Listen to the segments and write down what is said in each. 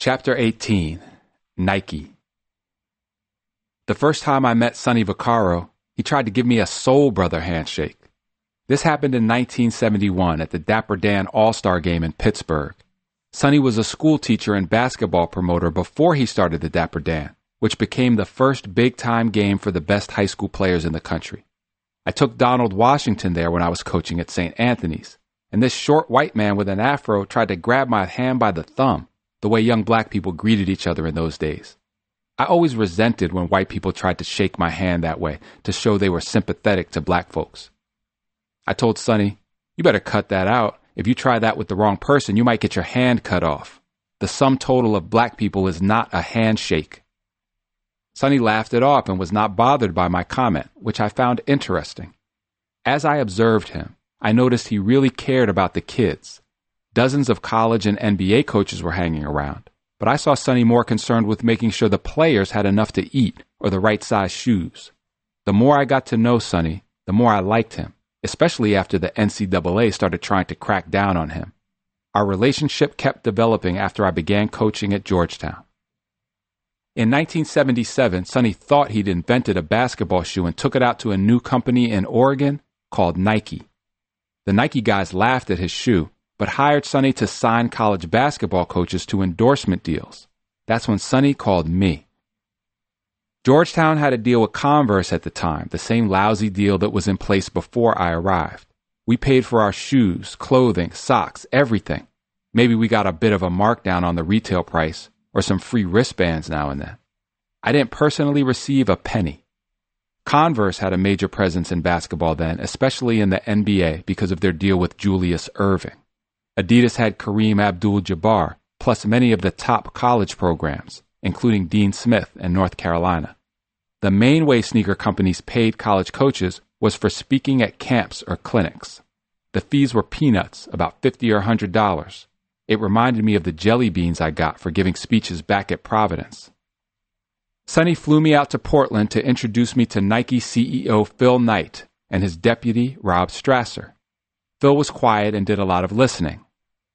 Chapter 18 Nike The first time I met Sonny Vaccaro, he tried to give me a soul brother handshake. This happened in 1971 at the Dapper Dan All Star game in Pittsburgh. Sonny was a school teacher and basketball promoter before he started the Dapper Dan, which became the first big time game for the best high school players in the country. I took Donald Washington there when I was coaching at St. Anthony's, and this short white man with an afro tried to grab my hand by the thumb the way young black people greeted each other in those days. I always resented when white people tried to shake my hand that way to show they were sympathetic to black folks. I told Sonny, you better cut that out. If you try that with the wrong person, you might get your hand cut off. The sum total of black people is not a handshake. Sonny laughed it off and was not bothered by my comment, which I found interesting. As I observed him, I noticed he really cared about the kids Dozens of college and NBA coaches were hanging around, but I saw Sonny more concerned with making sure the players had enough to eat or the right size shoes. The more I got to know Sonny, the more I liked him, especially after the NCAA started trying to crack down on him. Our relationship kept developing after I began coaching at Georgetown. In 1977, Sonny thought he'd invented a basketball shoe and took it out to a new company in Oregon called Nike. The Nike guys laughed at his shoe but hired Sonny to sign college basketball coaches to endorsement deals. That's when Sonny called me. Georgetown had a deal with Converse at the time, the same lousy deal that was in place before I arrived. We paid for our shoes, clothing, socks, everything. Maybe we got a bit of a markdown on the retail price or some free wristbands now and then. I didn't personally receive a penny. Converse had a major presence in basketball then, especially in the NBA because of their deal with Julius Erving. Adidas had Kareem Abdul Jabbar, plus many of the top college programs, including Dean Smith and North Carolina. The main way sneaker companies paid college coaches was for speaking at camps or clinics. The fees were peanuts, about 50 or $100. It reminded me of the jelly beans I got for giving speeches back at Providence. Sonny flew me out to Portland to introduce me to Nike CEO Phil Knight and his deputy Rob Strasser. Phil was quiet and did a lot of listening.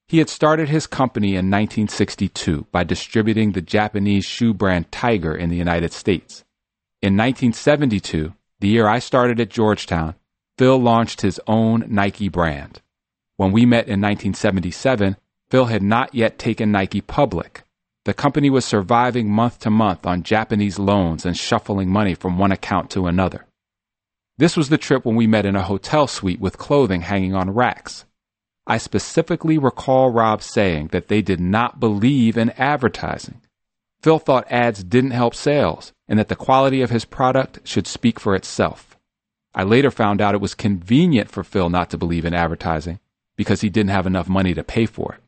He had started his company in 1962 by distributing the Japanese shoe brand Tiger in the United States. In 1972, the year I started at Georgetown, Phil launched his own Nike brand. When we met in 1977, Phil had not yet taken Nike public. The company was surviving month to month on Japanese loans and shuffling money from one account to another. This was the trip when we met in a hotel suite with clothing hanging on racks. I specifically recall Rob saying that they did not believe in advertising. Phil thought ads didn't help sales and that the quality of his product should speak for itself. I later found out it was convenient for Phil not to believe in advertising because he didn't have enough money to pay for it.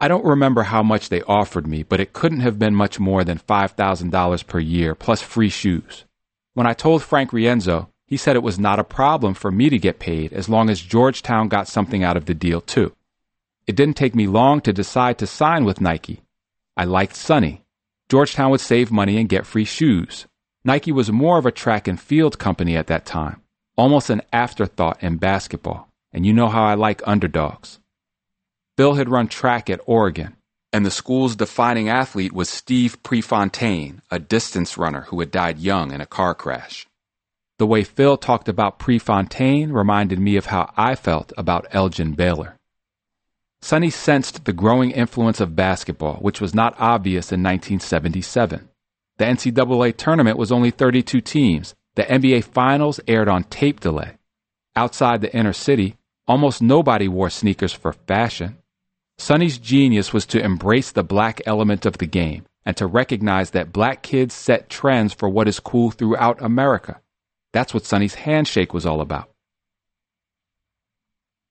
I don't remember how much they offered me, but it couldn't have been much more than $5,000 per year plus free shoes. When I told Frank Rienzo, he said it was not a problem for me to get paid as long as Georgetown got something out of the deal too. It didn't take me long to decide to sign with Nike. I liked Sonny. Georgetown would save money and get free shoes. Nike was more of a track and field company at that time, almost an afterthought in basketball, and you know how I like underdogs. Phil had run track at Oregon, and the school's defining athlete was Steve Prefontaine, a distance runner who had died young in a car crash. The way Phil talked about Prefontaine reminded me of how I felt about Elgin Baylor. Sonny sensed the growing influence of basketball, which was not obvious in 1977. The NCAA tournament was only 32 teams. The NBA Finals aired on tape delay. Outside the inner city, almost nobody wore sneakers for fashion. Sonny's genius was to embrace the black element of the game and to recognize that black kids set trends for what is cool throughout America. That's what Sonny's handshake was all about.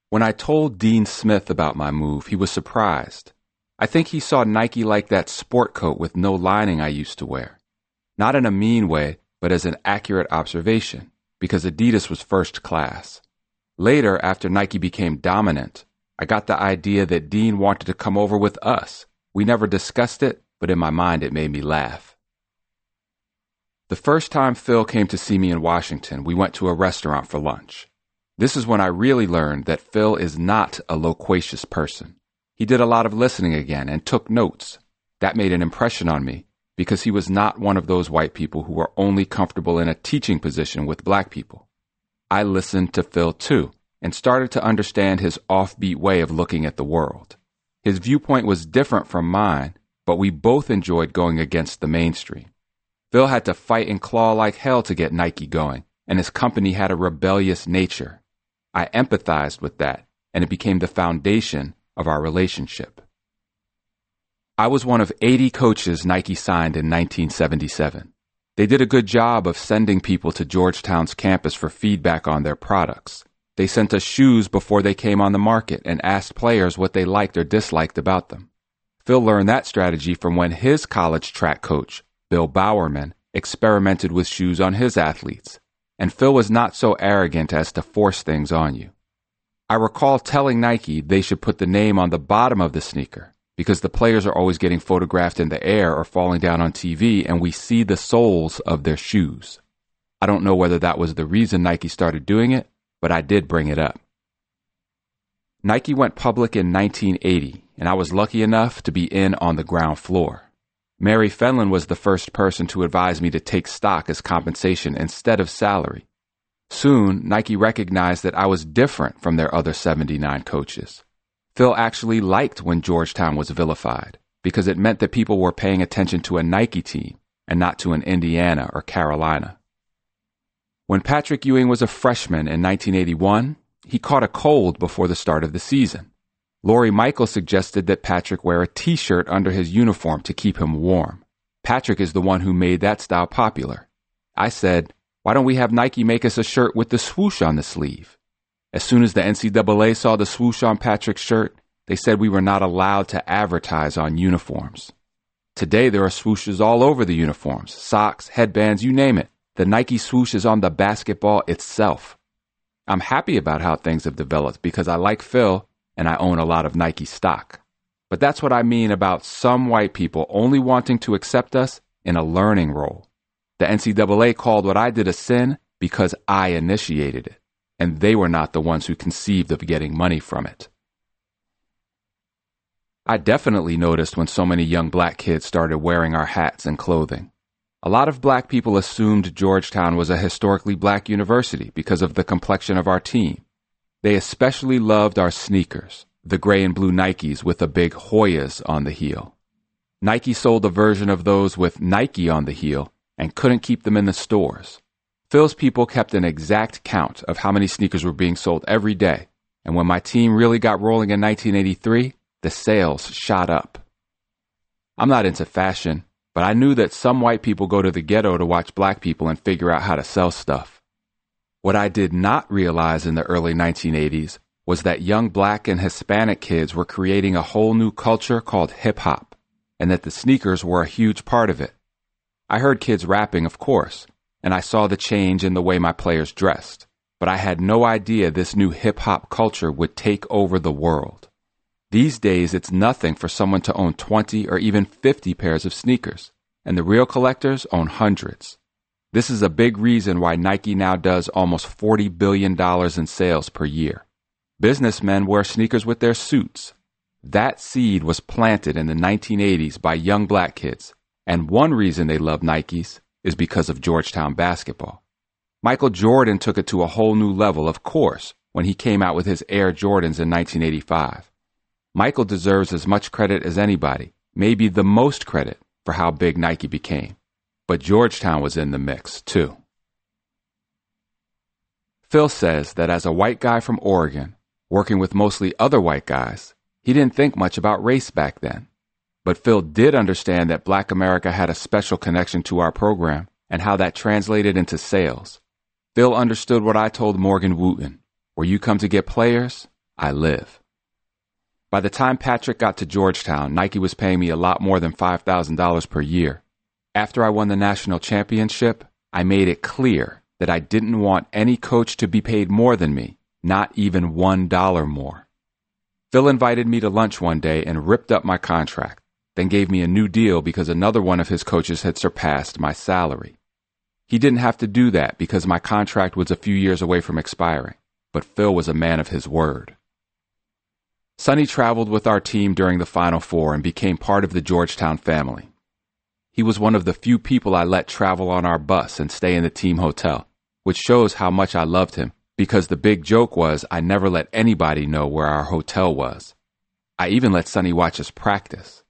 When I told Dean Smith about my move, he was surprised. I think he saw Nike like that sport coat with no lining I used to wear. Not in a mean way, but as an accurate observation, because Adidas was first class. Later, after Nike became dominant, I got the idea that Dean wanted to come over with us. We never discussed it, but in my mind it made me laugh. The first time Phil came to see me in Washington, we went to a restaurant for lunch. This is when I really learned that Phil is not a loquacious person. He did a lot of listening again and took notes. That made an impression on me because he was not one of those white people who were only comfortable in a teaching position with black people. I listened to Phil too and started to understand his offbeat way of looking at the world. His viewpoint was different from mine, but we both enjoyed going against the mainstream. Phil had to fight and claw like hell to get Nike going, and his company had a rebellious nature. I empathized with that, and it became the foundation of our relationship. I was one of 80 coaches Nike signed in 1977. They did a good job of sending people to Georgetown's campus for feedback on their products. They sent us shoes before they came on the market and asked players what they liked or disliked about them. Phil learned that strategy from when his college track coach, Bill Bowerman, experimented with shoes on his athletes. And Phil was not so arrogant as to force things on you. I recall telling Nike they should put the name on the bottom of the sneaker because the players are always getting photographed in the air or falling down on TV and we see the soles of their shoes. I don't know whether that was the reason Nike started doing it, but I did bring it up. Nike went public in 1980, and I was lucky enough to be in on the ground floor. Mary Fenlon was the first person to advise me to take stock as compensation instead of salary. Soon, Nike recognized that I was different from their other 79 coaches. Phil actually liked when Georgetown was vilified because it meant that people were paying attention to a Nike team and not to an Indiana or Carolina. When Patrick Ewing was a freshman in 1981, he caught a cold before the start of the season. Lorry Michel suggested that Patrick wear a t-shirt under his uniform to keep him warm. Patrick is the one who made that style popular. I said, why don't we have Nike make us a shirt with the swoosh on the sleeve? As soon as the NCAA saw the swoosh on Patrick's shirt, they said we were not allowed to advertise on uniforms. Today there are swooshes all over the uniforms, socks, headbands, you name it. The Nike swoosh is on the basketball itself. I'm happy about how things have developed because I like Phil and I own a lot of Nike stock. But that's what I mean about some white people only wanting to accept us in a learning role. The NCAA called what I did a sin because I initiated it and they were not the ones who conceived of getting money from it. I definitely noticed when so many young black kids started wearing our hats and clothing. A lot of black people assumed Georgetown was a historically black university because of the complexion of our team. They especially loved our sneakers, the gray and blue Nikes with the big Hoyas on the heel. Nike sold a version of those with Nike on the heel and couldn't keep them in the stores. Phil's people kept an exact count of how many sneakers were being sold every day, and when my team really got rolling in 1983, the sales shot up. I'm not into fashion, but I knew that some white people go to the ghetto to watch black people and figure out how to sell stuff. What I did not realize in the early 1980s was that young black and Hispanic kids were creating a whole new culture called hip hop, and that the sneakers were a huge part of it. I heard kids rapping, of course, and I saw the change in the way my players dressed, but I had no idea this new hip hop culture would take over the world. These days, it's nothing for someone to own 20 or even 50 pairs of sneakers, and the real collectors own hundreds. This is a big reason why Nike now does almost $40 billion in sales per year. Businessmen wear sneakers with their suits. That seed was planted in the 1980s by young black kids, and one reason they love Nikes is because of Georgetown basketball. Michael Jordan took it to a whole new level, of course, when he came out with his Air Jordans in 1985. Michael deserves as much credit as anybody, maybe the most credit, for how big Nike became. But Georgetown was in the mix, too. Phil says that as a white guy from Oregon, working with mostly other white guys, he didn't think much about race back then. But Phil did understand that Black America had a special connection to our program and how that translated into sales. Phil understood what I told Morgan Wooten where you come to get players, I live. By the time Patrick got to Georgetown, Nike was paying me a lot more than $5,000 per year. After I won the national championship, I made it clear that I didn't want any coach to be paid more than me, not even $1 more. Phil invited me to lunch one day and ripped up my contract then gave me a new deal because another one of his coaches had surpassed my salary. He didn't have to do that because my contract was a few years away from expiring, but Phil was a man of his word. Sonny traveled with our team during the Final Four and became part of the Georgetown family. He was one of the few people I let travel on our bus and stay in the team hotel, which shows how much I loved him because the big joke was I never let anybody know where our hotel was. I even let Sonny watch us practice.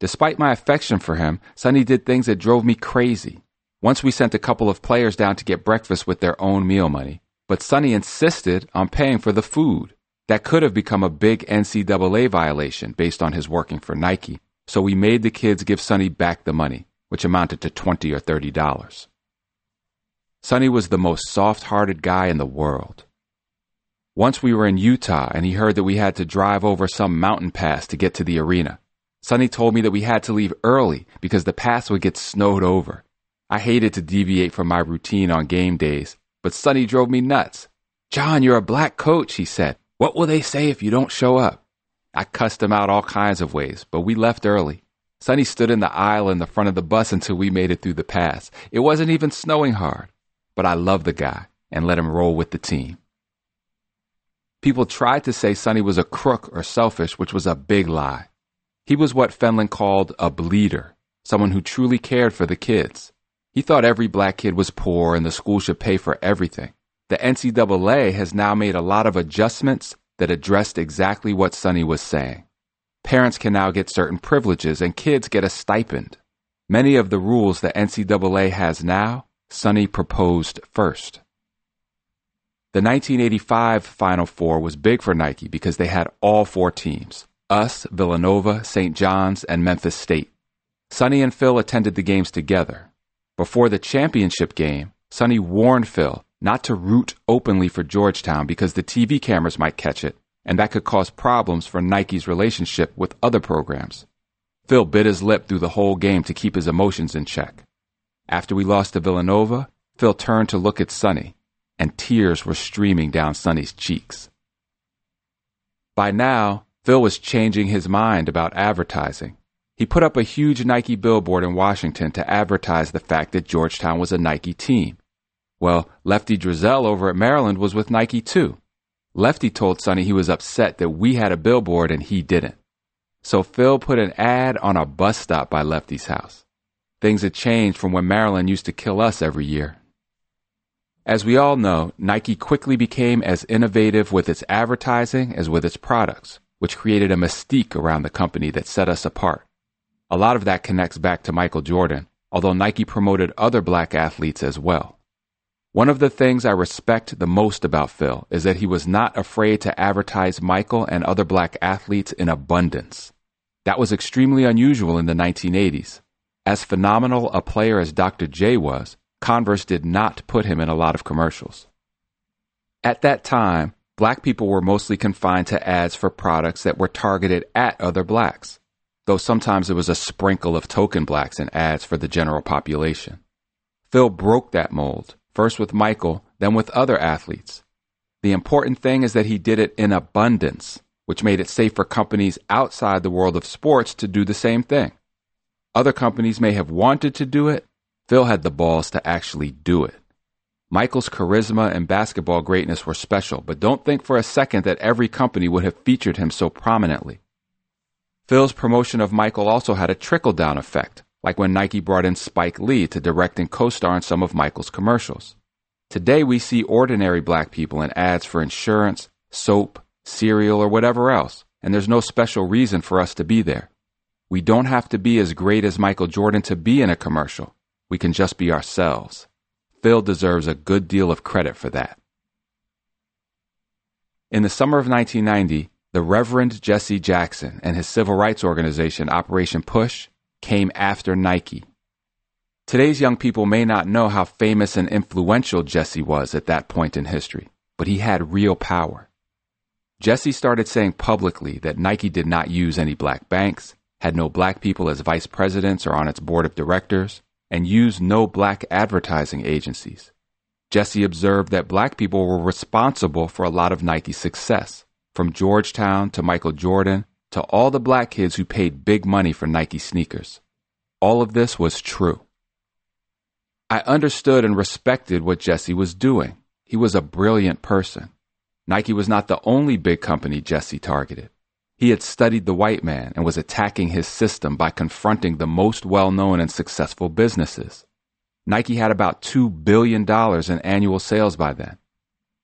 Despite my affection for him, Sonny did things that drove me crazy. Once we sent a couple of players down to get breakfast with their own meal money, but Sonny insisted on paying for the food. That could have become a big NCAA violation based on his working for Nike, so we made the kids give Sonny back the money, which amounted to 20 or $30. Sonny was the most soft hearted guy in the world. Once we were in Utah and he heard that we had to drive over some mountain pass to get to the arena. Sonny told me that we had to leave early because the pass would get snowed over. I hated to deviate from my routine on game days, but Sonny drove me nuts. John, you're a black coach, he said. What will they say if you don't show up? I cussed him out all kinds of ways, but we left early. Sonny stood in the aisle in the front of the bus until we made it through the pass. It wasn't even snowing hard, but I loved the guy and let him roll with the team. People tried to say Sonny was a crook or selfish, which was a big lie. He was what Fenlon called a bleeder, someone who truly cared for the kids. He thought every black kid was poor and the school should pay for everything. The NCAA has now made a lot of adjustments that addressed exactly what Sonny was saying. Parents can now get certain privileges and kids get a stipend. Many of the rules the NCAA has now, Sonny proposed first. The 1985 Final Four was big for Nike because they had all four teams us, Villanova, St. John's, and Memphis State. Sonny and Phil attended the games together. Before the championship game, Sonny warned Phil not to root openly for Georgetown because the TV cameras might catch it, and that could cause problems for Nike's relationship with other programs. Phil bit his lip through the whole game to keep his emotions in check. After we lost to Villanova, Phil turned to look at Sonny, and tears were streaming down Sonny's cheeks. By now, Phil was changing his mind about advertising. He put up a huge Nike billboard in Washington to advertise the fact that Georgetown was a Nike team. Well, Lefty Driesell over at Maryland was with Nike too. Lefty told Sonny he was upset that we had a billboard and he didn't. So Phil put an ad on a bus stop by Lefty's house. Things had changed from when Maryland used to kill us every year. As we all know, Nike quickly became as innovative with its advertising as with its products, which created a mystique around the company that set us apart. A lot of that connects back to Michael Jordan, although Nike promoted other black athletes as well. One of the things I respect the most about Phil is that he was not afraid to advertise Michael and other black athletes in abundance. That was extremely unusual in the 1980s. As phenomenal a player as Dr. J was, Converse did not put him in a lot of commercials. At that time, black people were mostly confined to ads for products that were targeted at other blacks, though sometimes there was a sprinkle of token blacks in ads for the general population. Phil broke that mold first with Michael, then with other athletes. The important thing is that he did it in abundance, which made it safe for companies outside the world of sports to do the same thing. Other companies may have wanted to do it, Phil had the balls to actually do it. Michael's charisma and basketball greatness were special, but don't think for a second that every company would have featured him so prominently. Phil's promotion of Michael also had a trickle down effect like when Nike brought in Spike Lee to direct and co star in some of Michael's commercials. Today we see ordinary black people in ads for insurance, soap, cereal, or whatever else, and there's no special reason for us to be there. We don't have to be as great as Michael Jordan to be in a commercial. We can just be ourselves. Phil deserves a good deal of credit for that. In the summer of 1990, the Reverend Jesse Jackson and his civil rights organization Operation Push came after Nike. Today's young people may not know how famous and influential Jesse was at that point in history, but he had real power. Jesse started saying publicly that Nike did not use any black banks, had no black people as vice presidents or on its board of directors, and used no black advertising agencies. Jesse observed that black people were responsible for a lot of Nike's success, from Georgetown to Michael Jordan to all the black kids who paid big money for Nike sneakers. All of this was true. I understood and respected what Jesse was doing. He was a brilliant person. Nike was not the only big company Jesse targeted. He had studied the white man and was attacking his system by confronting the most well known and successful businesses. Nike had about $2 billion in annual sales by then.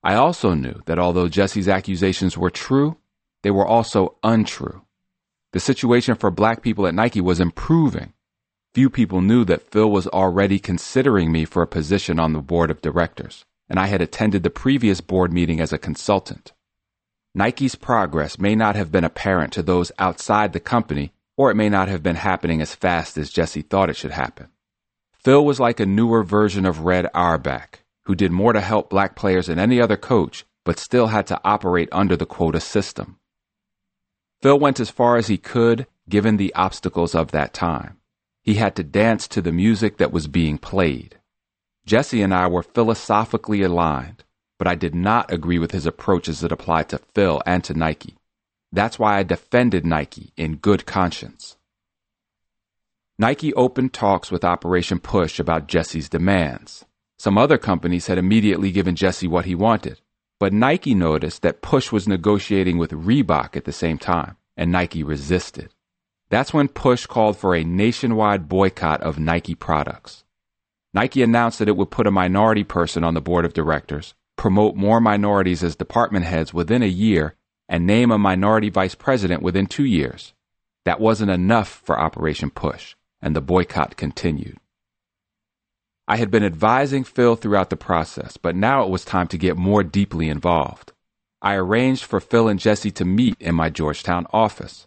I also knew that although Jesse's accusations were true, they were also untrue. The situation for black people at Nike was improving. Few people knew that Phil was already considering me for a position on the board of directors, and I had attended the previous board meeting as a consultant. Nike's progress may not have been apparent to those outside the company, or it may not have been happening as fast as Jesse thought it should happen. Phil was like a newer version of Red Auerbach, who did more to help black players than any other coach, but still had to operate under the quota system. Phil went as far as he could, given the obstacles of that time. He had to dance to the music that was being played. Jesse and I were philosophically aligned, but I did not agree with his approach as it applied to Phil and to Nike. That's why I defended Nike in good conscience. Nike opened talks with Operation Push about Jesse's demands. Some other companies had immediately given Jesse what he wanted, but Nike noticed that Push was negotiating with Reebok at the same time, and Nike resisted. That's when Push called for a nationwide boycott of Nike products. Nike announced that it would put a minority person on the board of directors promote more minorities as department heads within a year, and name a minority vice president within two years. That wasn't enough for Operation Push, and the boycott continued. I had been advising Phil throughout the process, but now it was time to get more deeply involved. I arranged for Phil and Jesse to meet in my Georgetown office.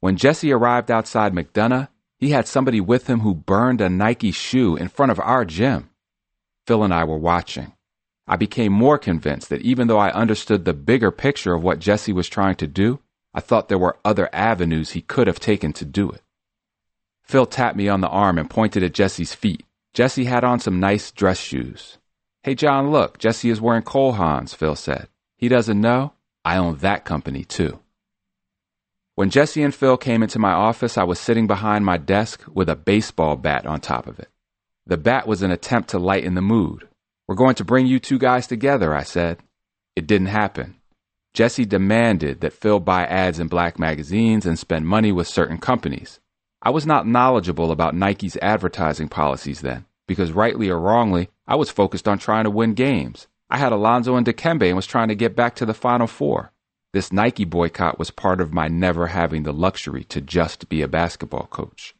When Jesse arrived outside McDonough, he had somebody with him who burned a Nike shoe in front of our gym. Phil and I were watching. I became more convinced that even though I understood the bigger picture of what Jesse was trying to do, I thought there were other avenues he could have taken to do it. Phil tapped me on the arm and pointed at Jesse's feet. Jesse had on some nice dress shoes. Hey, John, look, Jesse is wearing Cole Haans, Phil said. He doesn't know? I own that company too. When Jesse and Phil came into my office, I was sitting behind my desk with a baseball bat on top of it. The bat was an attempt to lighten the mood. We're going to bring you two guys together, I said. It didn't happen. Jesse demanded that Phil buy ads in black magazines and spend money with certain companies. I was not knowledgeable about Nike's advertising policies then, because rightly or wrongly, I was focused on trying to win games. I had Alonzo and Dikembe and was trying to get back to the Final Four. This Nike boycott was part of my never having the luxury to just be a basketball coach.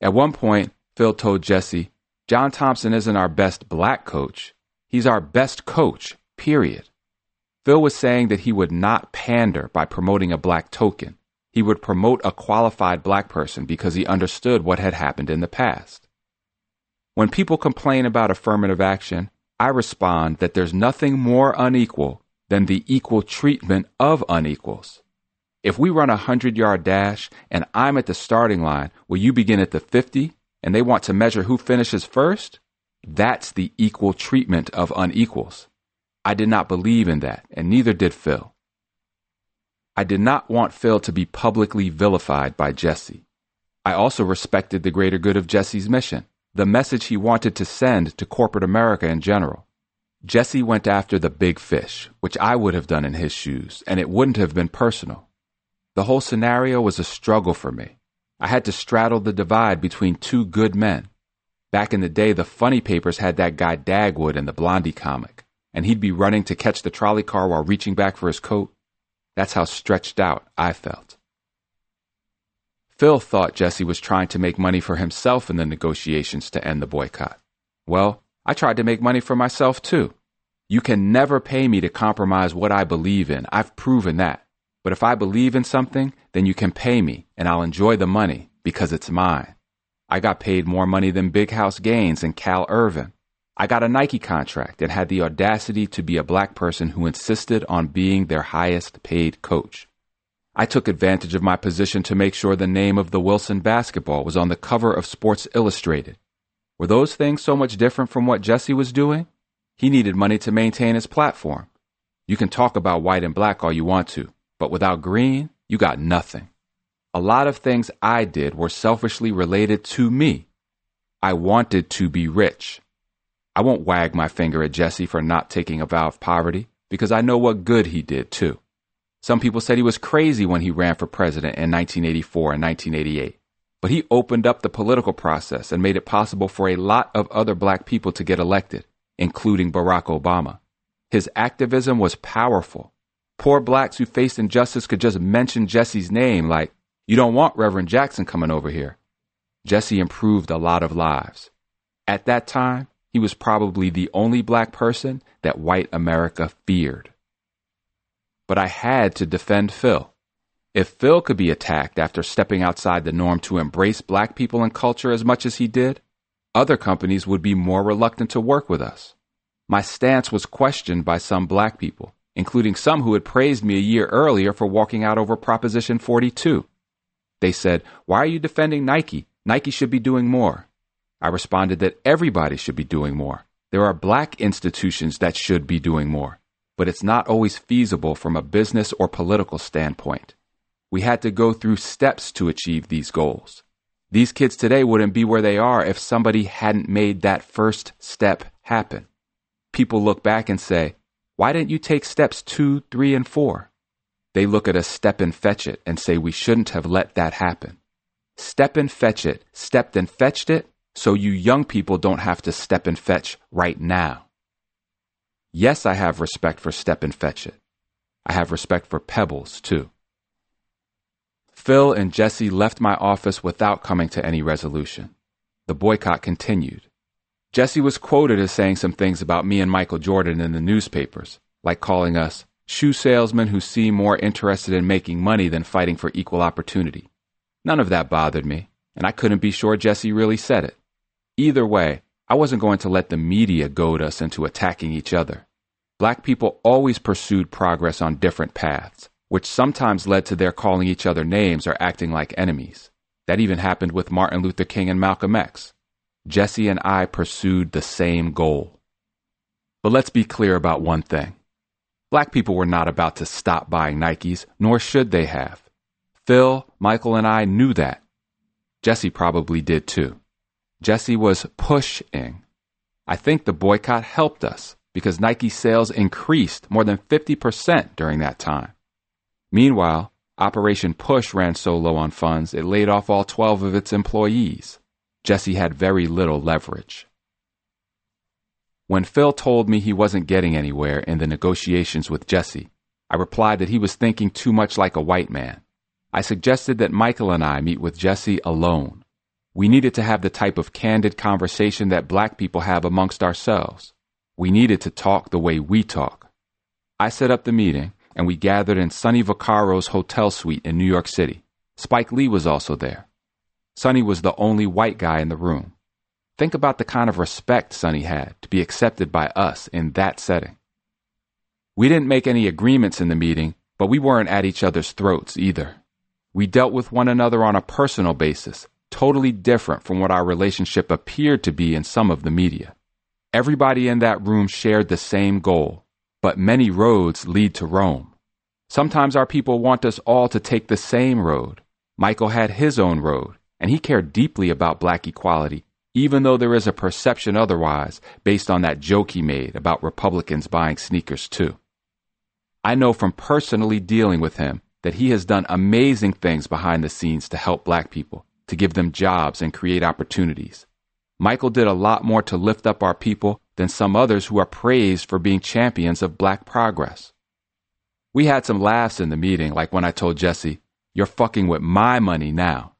At one point, Phil told Jesse, John Thompson isn't our best black coach. He's our best coach, period. Phil was saying that he would not pander by promoting a black token. He would promote a qualified black person because he understood what had happened in the past. When people complain about affirmative action, I respond that there's nothing more unequal than the equal treatment of unequals. If we run a 100 yard dash and I'm at the starting line, will you begin at the 50 and they want to measure who finishes first, that's the equal treatment of unequals. I did not believe in that, and neither did Phil. I did not want Phil to be publicly vilified by Jesse. I also respected the greater good of Jesse's mission, the message he wanted to send to corporate America in general. Jesse went after the big fish, which I would have done in his shoes, and it wouldn't have been personal. The whole scenario was a struggle for me. I had to straddle the divide between two good men. Back in the day, the funny papers had that guy Dagwood in the Blondie comic, and he'd be running to catch the trolley car while reaching back for his coat. That's how stretched out I felt. Phil thought Jesse was trying to make money for himself in the negotiations to end the boycott. Well, I tried to make money for myself too. You can never pay me to compromise what I believe in. I've proven that. But if I believe in something, then you can pay me and I'll enjoy the money because it's mine. I got paid more money than Big House Gaines and Cal Irvin. I got a Nike contract and had the audacity to be a black person who insisted on being their highest paid coach. I took advantage of my position to make sure the name of the Wilson basketball was on the cover of Sports Illustrated. Were those things so much different from what Jesse was doing? He needed money to maintain his platform. You can talk about white and black all you want to. But without green, you got nothing. A lot of things I did were selfishly related to me. I wanted to be rich. I won't wag my finger at Jesse for not taking a vow of poverty because I know what good he did too. Some people said he was crazy when he ran for president in 1984 and 1988. But he opened up the political process and made it possible for a lot of other black people to get elected, including Barack Obama. His activism was powerful. Poor blacks who faced injustice could just mention Jesse's name, like, you don't want Reverend Jackson coming over here. Jesse improved a lot of lives. At that time, he was probably the only black person that white America feared. But I had to defend Phil. If Phil could be attacked after stepping outside the norm to embrace black people and culture as much as he did, other companies would be more reluctant to work with us. My stance was questioned by some black people, including some who had praised me a year earlier for walking out over Proposition 42. They said, Why are you defending Nike? Nike should be doing more. I responded that everybody should be doing more. There are black institutions that should be doing more, but it's not always feasible from a business or political standpoint. We had to go through steps to achieve these goals. These kids today wouldn't be where they are if somebody hadn't made that first step happen. People look back and say, why didn't you take steps two, three, and four? They look at a step and fetch it and say we shouldn't have let that happen. Step and fetch it, stepped and fetched it, so you young people don't have to step and fetch right now. Yes, I have respect for step and fetch it. I have respect for pebbles, too. Phil and Jesse left my office without coming to any resolution. The boycott continued. Jesse was quoted as saying some things about me and Michael Jordan in the newspapers, like calling us shoe salesmen who seem more interested in making money than fighting for equal opportunity. None of that bothered me, and I couldn't be sure Jesse really said it. Either way, I wasn't going to let the media goad us into attacking each other. Black people always pursued progress on different paths, which sometimes led to their calling each other names or acting like enemies. That even happened with Martin Luther King and Malcolm X. Jesse and I pursued the same goal. But let's be clear about one thing. Black people were not about to stop buying Nikes, nor should they have. Phil, Michael, and I knew that. Jesse probably did too. Jesse was pushing. I think the boycott helped us because Nike sales increased more than 50% during that time. Meanwhile, Operation Push ran so low on funds it laid off all 12 of its employees. Jesse had very little leverage. When Phil told me he wasn't getting anywhere in the negotiations with Jesse, I replied that he was thinking too much like a white man. I suggested that Michael and I meet with Jesse alone. We needed to have the type of candid conversation that black people have amongst ourselves. We needed to talk the way we talk. I set up the meeting, and we gathered in Sonny Vaccaro's hotel suite in New York City. Spike Lee was also there. Sonny was the only white guy in the room. Think about the kind of respect Sonny had to be accepted by us in that setting. We didn't make any agreements in the meeting, but we weren't at each other's throats either. We dealt with one another on a personal basis, totally different from what our relationship appeared to be in some of the media. Everybody in that room shared the same goal, but many roads lead to Rome. Sometimes our people want us all to take the same road. Michael had his own road, and he cared deeply about black equality, even though there is a perception otherwise based on that joke he made about Republicans buying sneakers too. I know from personally dealing with him that he has done amazing things behind the scenes to help black people, to give them jobs and create opportunities. Michael did a lot more to lift up our people than some others who are praised for being champions of black progress. We had some laughs in the meeting, like when I told Jesse, You're fucking with my money now.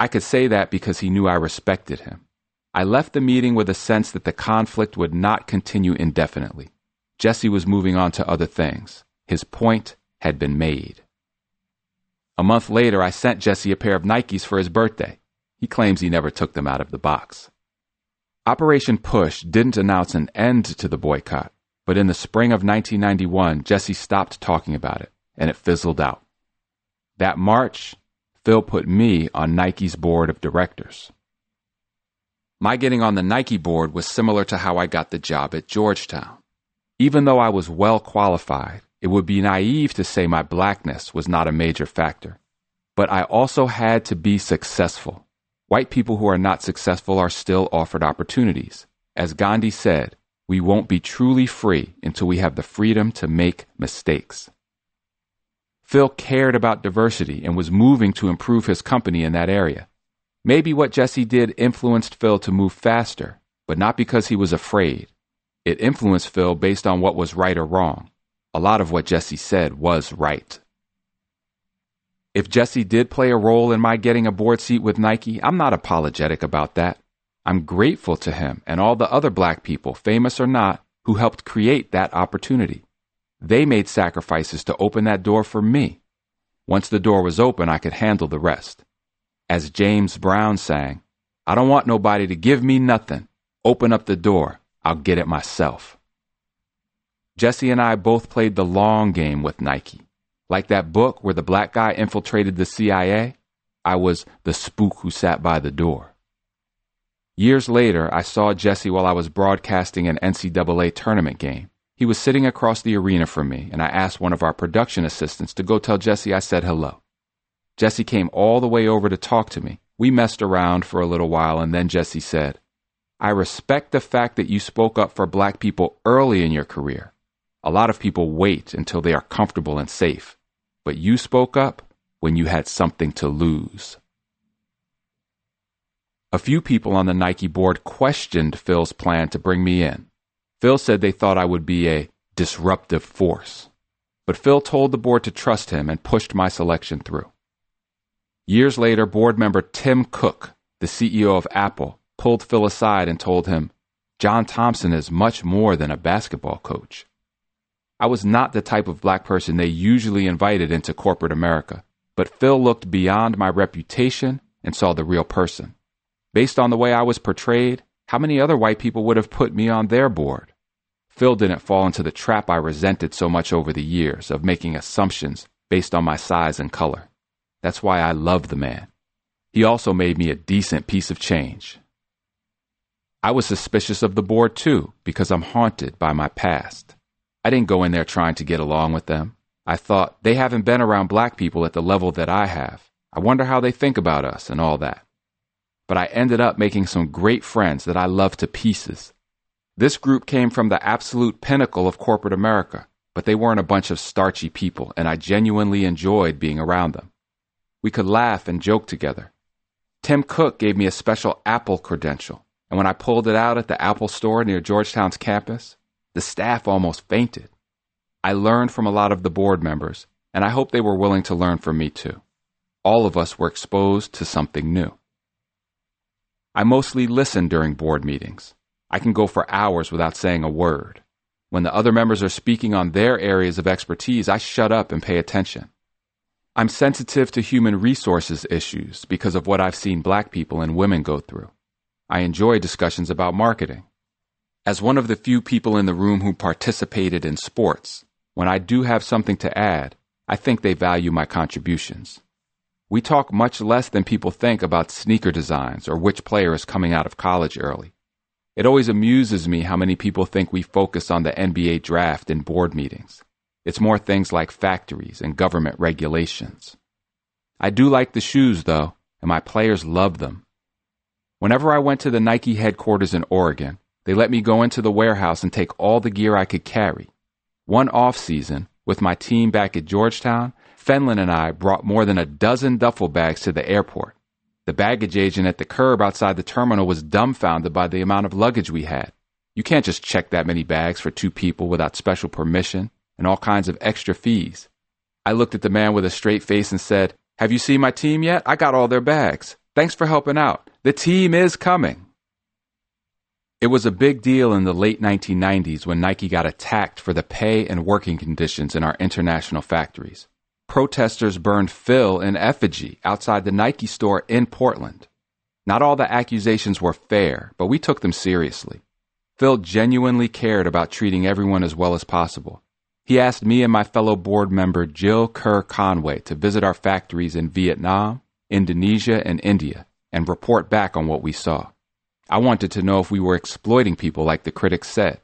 I could say that because he knew I respected him. I left the meeting with a sense that the conflict would not continue indefinitely. Jesse was moving on to other things. His point had been made. A month later, I sent Jesse a pair of Nikes for his birthday. He claims he never took them out of the box. Operation Push didn't announce an end to the boycott, but in the spring of 1991, Jesse stopped talking about it, and it fizzled out. That March, Phil put me on Nike's board of directors. My getting on the Nike board was similar to how I got the job at Georgetown. Even though I was well qualified, it would be naive to say my blackness was not a major factor. But I also had to be successful. White people who are not successful are still offered opportunities. As Gandhi said, we won't be truly free until we have the freedom to make mistakes. Phil cared about diversity and was moving to improve his company in that area. Maybe what Jesse did influenced Phil to move faster, but not because he was afraid. It influenced Phil based on what was right or wrong. A lot of what Jesse said was right. If Jesse did play a role in my getting a board seat with Nike, I'm not apologetic about that. I'm grateful to him and all the other black people, famous or not, who helped create that opportunity. They made sacrifices to open that door for me. Once the door was open, I could handle the rest. As James Brown sang, I don't want nobody to give me nothing. Open up the door. I'll get it myself. Jesse and I both played the long game with Nike. Like that book where the black guy infiltrated the CIA, I was the spook who sat by the door. Years later, I saw Jesse while I was broadcasting an NCAA tournament game. He was sitting across the arena from me, and I asked one of our production assistants to go tell Jesse I said hello. Jesse came all the way over to talk to me. We messed around for a little while, and then Jesse said, I respect the fact that you spoke up for black people early in your career. A lot of people wait until they are comfortable and safe, but you spoke up when you had something to lose. A few people on the Nike board questioned Phil's plan to bring me in. Phil said they thought I would be a disruptive force. But Phil told the board to trust him and pushed my selection through. Years later, board member Tim Cook, the CEO of Apple, pulled Phil aside and told him, John Thompson is much more than a basketball coach. I was not the type of black person they usually invited into corporate America, but Phil looked beyond my reputation and saw the real person. Based on the way I was portrayed, how many other white people would have put me on their board? Phil didn't fall into the trap I resented so much over the years of making assumptions based on my size and color. That's why I love the man. He also made me a decent piece of change. I was suspicious of the board too because I'm haunted by my past. I didn't go in there trying to get along with them. I thought they haven't been around black people at the level that I have. I wonder how they think about us and all that but I ended up making some great friends that I love to pieces. This group came from the absolute pinnacle of corporate America, but they weren't a bunch of starchy people, and I genuinely enjoyed being around them. We could laugh and joke together. Tim Cook gave me a special Apple credential, and when I pulled it out at the Apple store near Georgetown's campus, the staff almost fainted. I learned from a lot of the board members, and I hope they were willing to learn from me too. All of us were exposed to something new. I mostly listen during board meetings. I can go for hours without saying a word. When the other members are speaking on their areas of expertise, I shut up and pay attention. I'm sensitive to human resources issues because of what I've seen black people and women go through. I enjoy discussions about marketing. As one of the few people in the room who participated in sports, when I do have something to add, I think they value my contributions. We talk much less than people think about sneaker designs or which player is coming out of college early. It always amuses me how many people think we focus on the NBA draft in board meetings. It's more things like factories and government regulations. I do like the shoes, though, and my players love them. Whenever I went to the Nike headquarters in Oregon, they let me go into the warehouse and take all the gear I could carry. One off season, with my team back at Georgetown, Fenlon and I brought more than a dozen duffel bags to the airport. The baggage agent at the curb outside the terminal was dumbfounded by the amount of luggage we had. You can't just check that many bags for two people without special permission and all kinds of extra fees. I looked at the man with a straight face and said, Have you seen my team yet? I got all their bags. Thanks for helping out. The team is coming. It was a big deal in the late 1990s when Nike got attacked for the pay and working conditions in our international factories protesters burned Phil in effigy outside the Nike store in Portland. Not all the accusations were fair, but we took them seriously. Phil genuinely cared about treating everyone as well as possible. He asked me and my fellow board member Jill Kerr Conway to visit our factories in Vietnam, Indonesia, and India and report back on what we saw. I wanted to know if we were exploiting people like the critics said.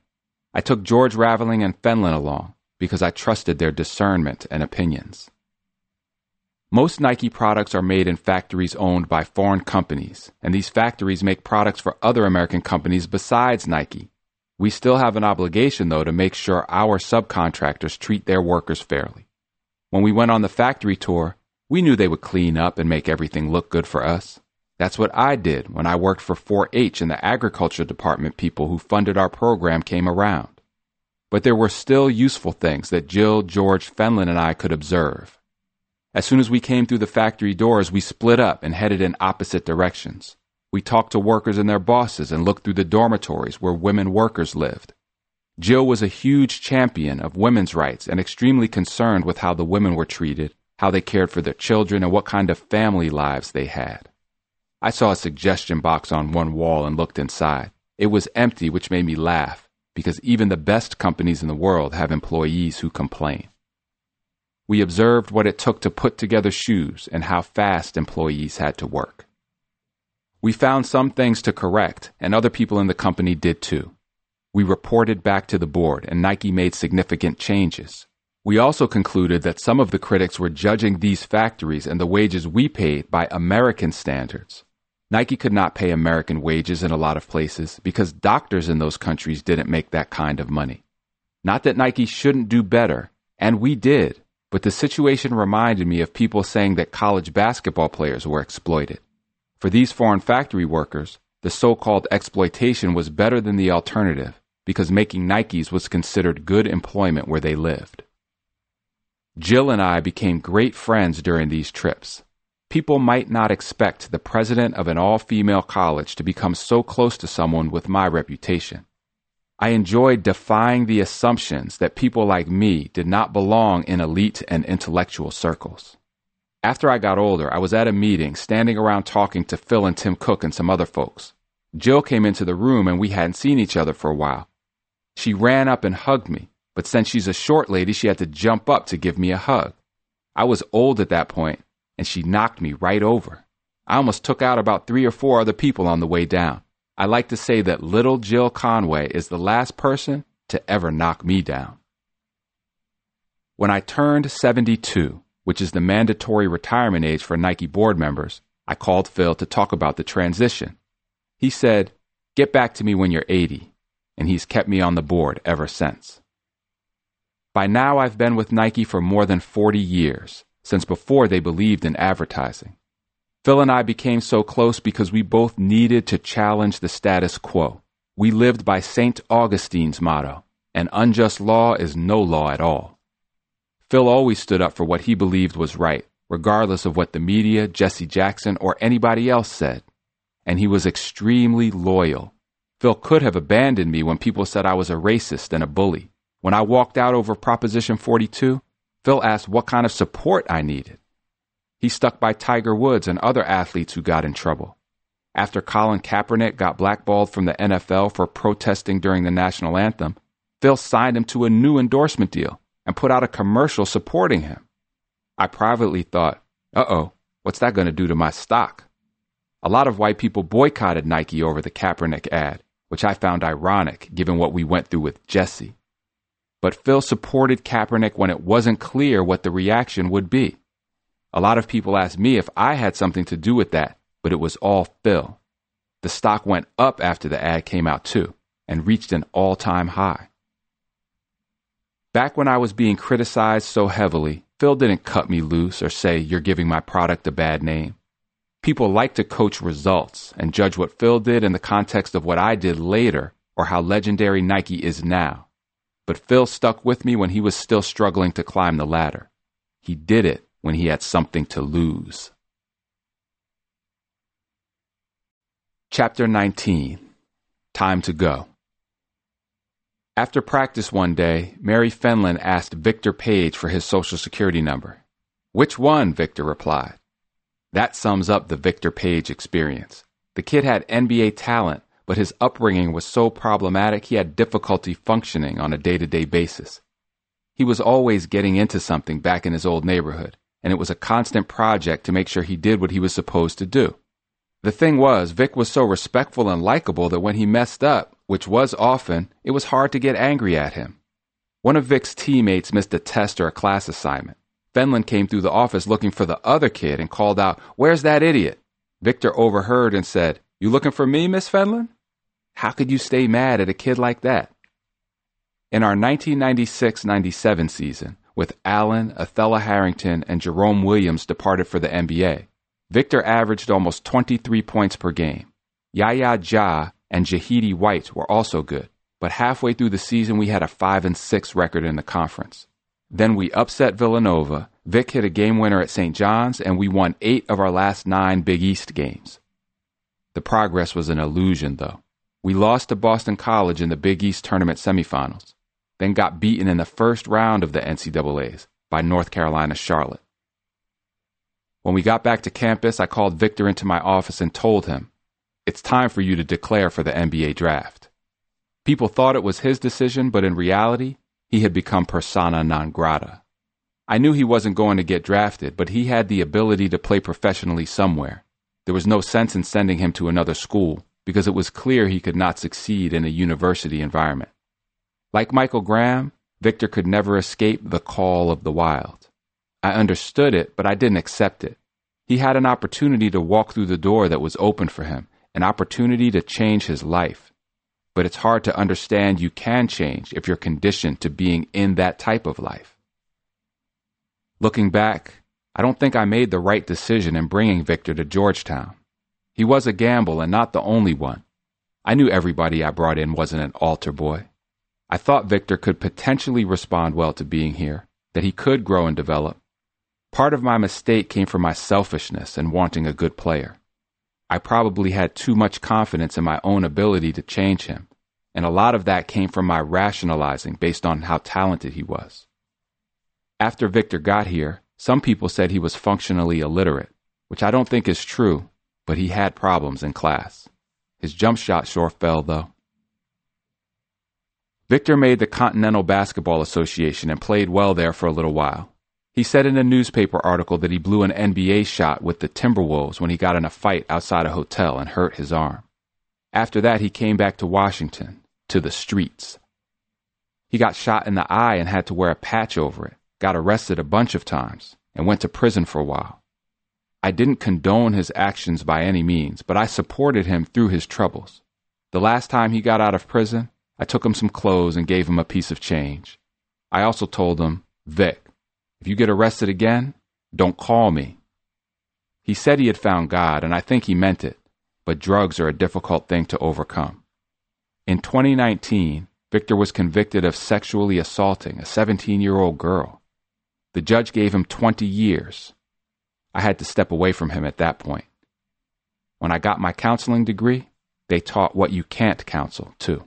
I took George Raveling and Fenlon along because I trusted their discernment and opinions. Most Nike products are made in factories owned by foreign companies, and these factories make products for other American companies besides Nike. We still have an obligation, though, to make sure our subcontractors treat their workers fairly. When we went on the factory tour, we knew they would clean up and make everything look good for us. That's what I did when I worked for 4 H and the agriculture department people who funded our program came around. But there were still useful things that Jill, George, Fenlon, and I could observe. As soon as we came through the factory doors, we split up and headed in opposite directions. We talked to workers and their bosses and looked through the dormitories where women workers lived. Jill was a huge champion of women's rights and extremely concerned with how the women were treated, how they cared for their children, and what kind of family lives they had. I saw a suggestion box on one wall and looked inside. It was empty, which made me laugh, because even the best companies in the world have employees who complain. We observed what it took to put together shoes and how fast employees had to work. We found some things to correct, and other people in the company did too. We reported back to the board, and Nike made significant changes. We also concluded that some of the critics were judging these factories and the wages we paid by American standards. Nike could not pay American wages in a lot of places because doctors in those countries didn't make that kind of money. Not that Nike shouldn't do better, and we did, but the situation reminded me of people saying that college basketball players were exploited. For these foreign factory workers, the so called exploitation was better than the alternative because making Nikes was considered good employment where they lived. Jill and I became great friends during these trips people might not expect the president of an all female college to become so close to someone with my reputation. I enjoyed defying the assumptions that people like me did not belong in elite and intellectual circles. After I got older, I was at a meeting standing around talking to Phil and Tim Cook and some other folks. Jill came into the room and we hadn't seen each other for a while. She ran up and hugged me, but since she's a short lady, she had to jump up to give me a hug. I was old at that point and she knocked me right over. I almost took out about three or four other people on the way down. I like to say that little Jill Conway is the last person to ever knock me down. When I turned 72, which is the mandatory retirement age for Nike board members, I called Phil to talk about the transition. He said, Get back to me when you're 80, and he's kept me on the board ever since. By now, I've been with Nike for more than 40 years, since before they believed in advertising. Phil and I became so close because we both needed to challenge the status quo. We lived by St. Augustine's motto an unjust law is no law at all. Phil always stood up for what he believed was right, regardless of what the media, Jesse Jackson, or anybody else said. And he was extremely loyal. Phil could have abandoned me when people said I was a racist and a bully. When I walked out over Proposition 42, Phil asked what kind of support I needed. He stuck by Tiger Woods and other athletes who got in trouble. After Colin Kaepernick got blackballed from the NFL for protesting during the national anthem, Phil signed him to a new endorsement deal and put out a commercial supporting him. I privately thought, uh oh, what's that going to do to my stock? A lot of white people boycotted Nike over the Kaepernick ad, which I found ironic given what we went through with Jesse but Phil supported Kaepernick when it wasn't clear what the reaction would be. A lot of people asked me if I had something to do with that, but it was all Phil. The stock went up after the ad came out too, and reached an all time high. Back when I was being criticized so heavily, Phil didn't cut me loose or say, You're giving my product a bad name. People like to coach results and judge what Phil did in the context of what I did later or how legendary Nike is now. But Phil stuck with me when he was still struggling to climb the ladder. He did it when he had something to lose. Chapter 19 Time to Go. After practice one day, Mary Fenlon asked Victor Page for his social security number. Which one? Victor replied. That sums up the Victor Page experience. The kid had NBA talent, but his upbringing was so problematic he had difficulty functioning on a day to day basis. He was always getting into something back in his old neighborhood, and it was a constant project to make sure he did what he was supposed to do. The thing was, Vic was so respectful and likable that when he messed up, which was often, it was hard to get angry at him. One of Vic's teammates missed a test or a class assignment. Fenlon came through the office looking for the other kid and called out, Where's that idiot? Victor overheard and said, You looking for me, Miss Fenlon? How could you stay mad at a kid like that? In our 1996 97 season, with Allen, Othella Harrington, and Jerome Williams departed for the NBA. Victor averaged almost 23 points per game. Ya Ya Dia and Jahidi White were also good, but halfway through the season we had a 5 and 6 record in the conference. Then we upset Villanova, Vic hit a game winner at St. John's, and we won 8 of our last 9 Big East games. The progress was an illusion, though. We lost to Boston College in the Big East tournament semifinals, then got beaten in the first round of the NCAAs by North Carolina Charlotte. When we got back to campus, I called Victor into my office and told him, It's time for you to declare for the NBA draft. People thought it was his decision, but in reality, he had become persona non grata. I knew he wasn't going to get drafted, but he had the ability to play professionally somewhere. There was no sense in sending him to another school because it was clear he could not succeed in a university environment. Like Michael Graham, Victor could never escape the call of the wild. I understood it, but I didn't accept it. He had an opportunity to walk through the door that was open for him, an opportunity to change his life. But it's hard to understand you can change if you're conditioned to being in that type of life. Looking back, I don't think I made the right decision in bringing Victor to Georgetown. He was a gamble and not the only one. I knew everybody I brought in wasn't an altar boy. I thought Victor could potentially respond well to being here, that he could grow and develop, Part of my mistake came from my selfishness and wanting a good player. I probably had too much confidence in my own ability to change him, and a lot of that came from my rationalizing based on how talented he was. After Victor got here, some people said he was functionally illiterate, which I don't think is true, but he had problems in class. His jump shot sure fell, though. Victor made the Continental Basketball Association and played well there for a little while. He said in a newspaper article that he blew an NBA shot with the Timberwolves when he got in a fight outside a hotel and hurt his arm. After that, he came back to Washington, to the streets. He got shot in the eye and had to wear a patch over it, got arrested a bunch of times, and went to prison for a while. I didn't condone his actions by any means, but I supported him through his troubles. The last time he got out of prison, I took him some clothes and gave him a piece of change. I also told him, Vic, if you get arrested again, don't call me. He said he had found God, and I think he meant it, but drugs are a difficult thing to overcome. In 2019, Victor was convicted of sexually assaulting a 17 year old girl. The judge gave him 20 years. I had to step away from him at that point. When I got my counseling degree, they taught what you can't counsel, too.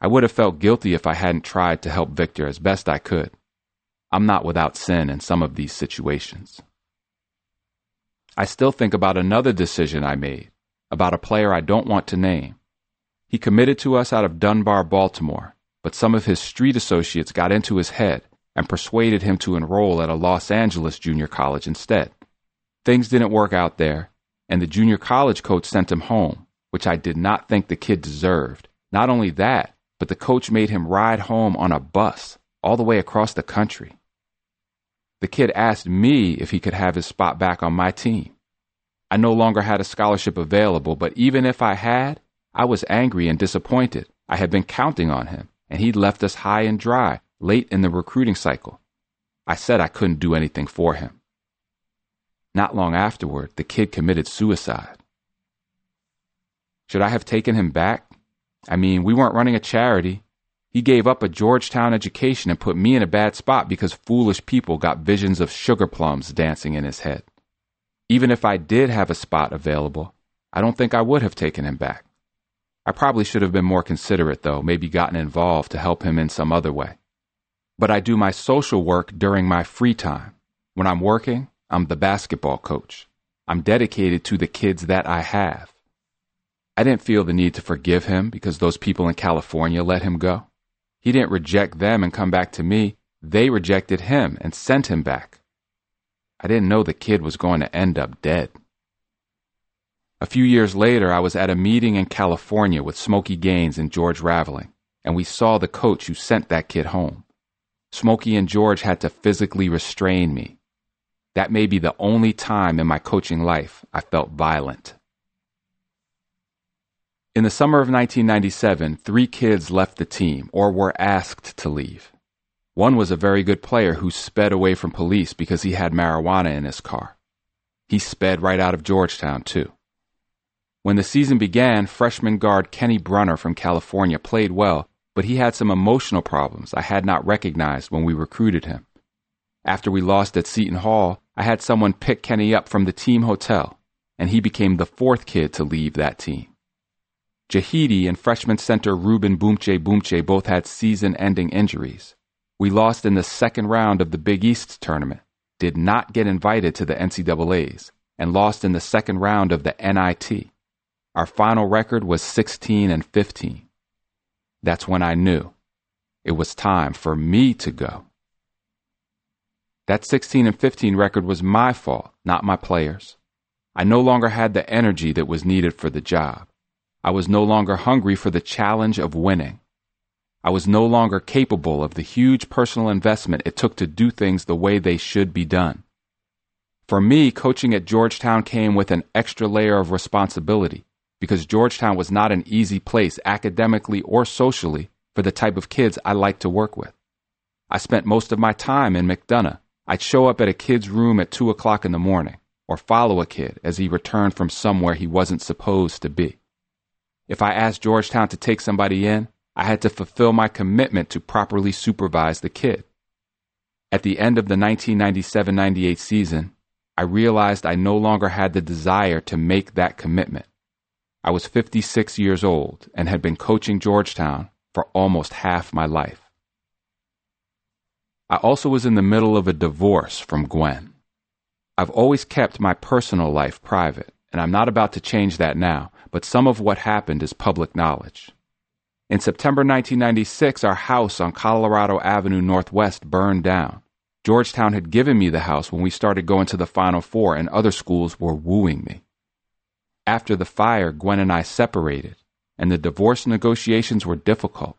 I would have felt guilty if I hadn't tried to help Victor as best I could. I'm not without sin in some of these situations. I still think about another decision I made, about a player I don't want to name. He committed to us out of Dunbar, Baltimore, but some of his street associates got into his head and persuaded him to enroll at a Los Angeles junior college instead. Things didn't work out there, and the junior college coach sent him home, which I did not think the kid deserved. Not only that, but the coach made him ride home on a bus all the way across the country. The kid asked me if he could have his spot back on my team. I no longer had a scholarship available, but even if I had, I was angry and disappointed. I had been counting on him, and he'd left us high and dry late in the recruiting cycle. I said I couldn't do anything for him. Not long afterward, the kid committed suicide. Should I have taken him back? I mean, we weren't running a charity. He gave up a Georgetown education and put me in a bad spot because foolish people got visions of sugar plums dancing in his head. Even if I did have a spot available, I don't think I would have taken him back. I probably should have been more considerate, though, maybe gotten involved to help him in some other way. But I do my social work during my free time. When I'm working, I'm the basketball coach. I'm dedicated to the kids that I have. I didn't feel the need to forgive him because those people in California let him go. He didn't reject them and come back to me. They rejected him and sent him back. I didn't know the kid was going to end up dead. A few years later, I was at a meeting in California with Smokey Gaines and George Raveling, and we saw the coach who sent that kid home. Smokey and George had to physically restrain me. That may be the only time in my coaching life I felt violent. In the summer of 1997, three kids left the team or were asked to leave. One was a very good player who sped away from police because he had marijuana in his car. He sped right out of Georgetown, too. When the season began, freshman guard Kenny Brunner from California played well, but he had some emotional problems I had not recognized when we recruited him. After we lost at Seton Hall, I had someone pick Kenny up from the team hotel, and he became the fourth kid to leave that team. Jahidi and freshman center Ruben Boumtje-Boumtje both had season ending injuries. We lost in the second round of the Big East tournament, did not get invited to the NCAAs, and lost in the second round of the NIT. Our final record was 16 and 15. That's when I knew it was time for me to go. That 16 and 15 record was my fault, not my players. I no longer had the energy that was needed for the job. I was no longer hungry for the challenge of winning. I was no longer capable of the huge personal investment it took to do things the way they should be done. For me, coaching at Georgetown came with an extra layer of responsibility because Georgetown was not an easy place academically or socially for the type of kids I liked to work with. I spent most of my time in McDonough. I'd show up at a kid's room at 2 o'clock in the morning or follow a kid as he returned from somewhere he wasn't supposed to be. If I asked Georgetown to take somebody in, I had to fulfill my commitment to properly supervise the kid. At the end of the 1997 98 season, I realized I no longer had the desire to make that commitment. I was 56 years old and had been coaching Georgetown for almost half my life. I also was in the middle of a divorce from Gwen. I've always kept my personal life private, and I'm not about to change that now but some of what happened is public knowledge. In September 1996, our house on Colorado Avenue Northwest burned down. Georgetown had given me the house when we started going to the Final Four, and other schools were wooing me. After the fire, Gwen and I separated, and the divorce negotiations were difficult.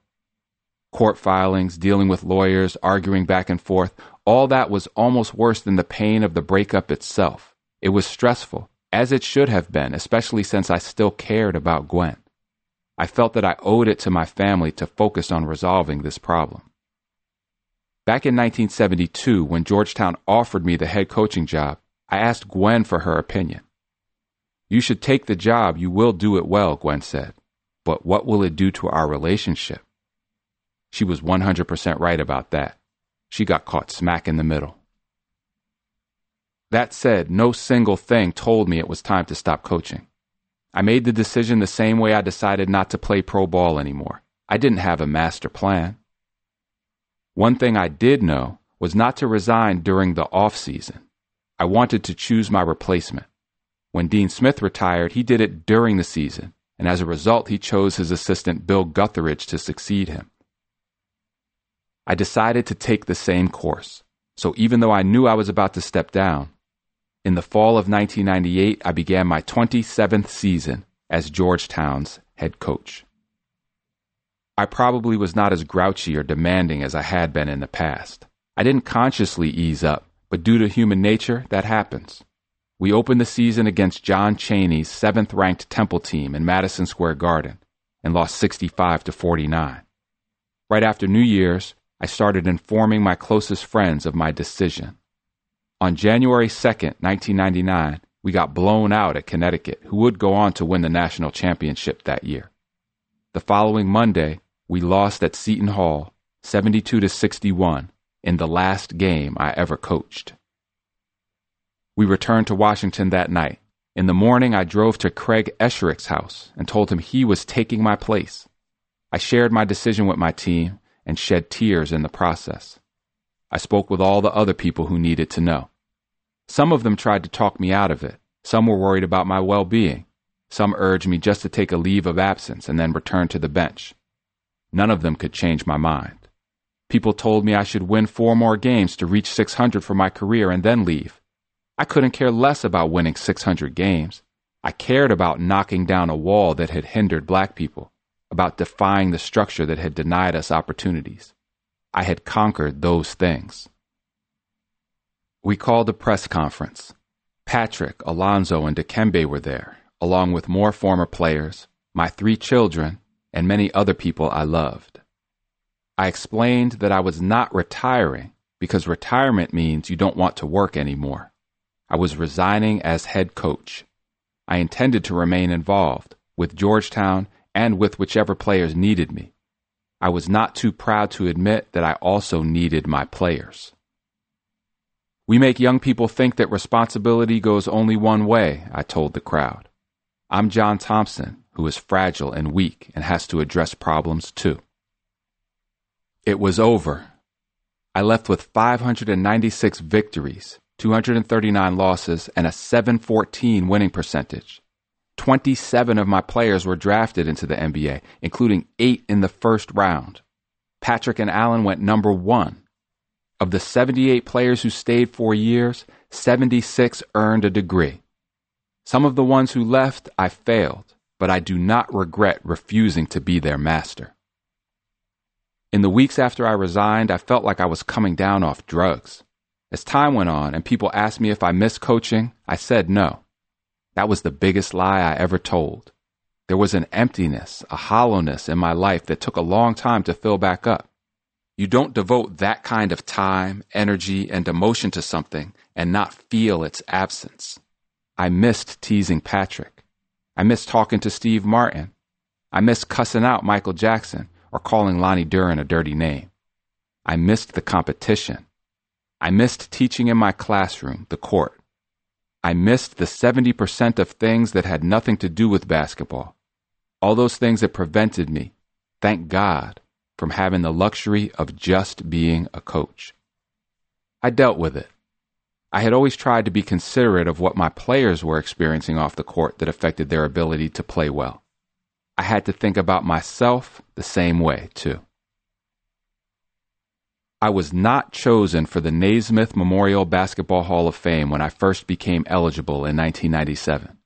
Court filings, dealing with lawyers, arguing back and forth, all that was almost worse than the pain of the breakup itself. It was stressful, as it should have been, especially since I still cared about Gwen. I felt that I owed it to my family to focus on resolving this problem. Back in 1972, when Georgetown offered me the head coaching job, I asked Gwen for her opinion. You should take the job, you will do it well, Gwen said. But what will it do to our relationship? She was 100% right about that. She got caught smack in the middle. That said, no single thing told me it was time to stop coaching. I made the decision the same way I decided not to play pro ball anymore. I didn't have a master plan. One thing I did know was not to resign during the off season. I wanted to choose my replacement. When Dean Smith retired, he did it during the season, and as a result, he chose his assistant Bill Guthridge to succeed him. I decided to take the same course, so even though I knew I was about to step down, in the fall of 1998, I began my 27th season as Georgetown's head coach. I probably was not as grouchy or demanding as I had been in the past. I didn't consciously ease up, but due to human nature, that happens. We opened the season against John Chaney's seventh ranked Temple team in Madison Square Garden and lost 65 to 49. Right after New Year's, I started informing my closest friends of my decision. On January 2nd, 1999, we got blown out at Connecticut, who would go on to win the national championship that year. The following Monday, we lost at Seton Hall 72 to 61 in the last game I ever coached. We returned to Washington that night. In the morning, I drove to Craig Esherick's house and told him he was taking my place. I shared my decision with my team and shed tears in the process. I spoke with all the other people who needed to know. Some of them tried to talk me out of it. Some were worried about my well being. Some urged me just to take a leave of absence and then return to the bench. None of them could change my mind. People told me I should win four more games to reach 600 for my career and then leave. I couldn't care less about winning 600 games. I cared about knocking down a wall that had hindered black people, about defying the structure that had denied us opportunities. I had conquered those things. We called a press conference. Patrick, Alonzo, and Dikembe were there, along with more former players, my three children, and many other people I loved. I explained that I was not retiring because retirement means you don't want to work anymore. I was resigning as head coach. I intended to remain involved with Georgetown and with whichever players needed me. I was not too proud to admit that I also needed my players. We make young people think that responsibility goes only one way, I told the crowd. I'm John Thompson, who is fragile and weak and has to address problems too. It was over. I left with 596 victories, 239 losses, and a 714 winning percentage. 27 of my players were drafted into the NBA, including eight in the first round. Patrick and Allen went number one. Of the 78 players who stayed four years, 76 earned a degree. Some of the ones who left, I failed, but I do not regret refusing to be their master. In the weeks after I resigned, I felt like I was coming down off drugs. As time went on and people asked me if I missed coaching, I said no. That was the biggest lie I ever told. There was an emptiness, a hollowness in my life that took a long time to fill back up. You don't devote that kind of time, energy, and emotion to something and not feel its absence. I missed teasing Patrick. I missed talking to Steve Martin. I missed cussing out Michael Jackson or calling Lonnie Duren a dirty name. I missed the competition. I missed teaching in my classroom, the court. I missed the 70% of things that had nothing to do with basketball. All those things that prevented me, thank God, from having the luxury of just being a coach. I dealt with it. I had always tried to be considerate of what my players were experiencing off the court that affected their ability to play well. I had to think about myself the same way, too. I was not chosen for the Naismith Memorial Basketball Hall of Fame when I first became eligible in 1997.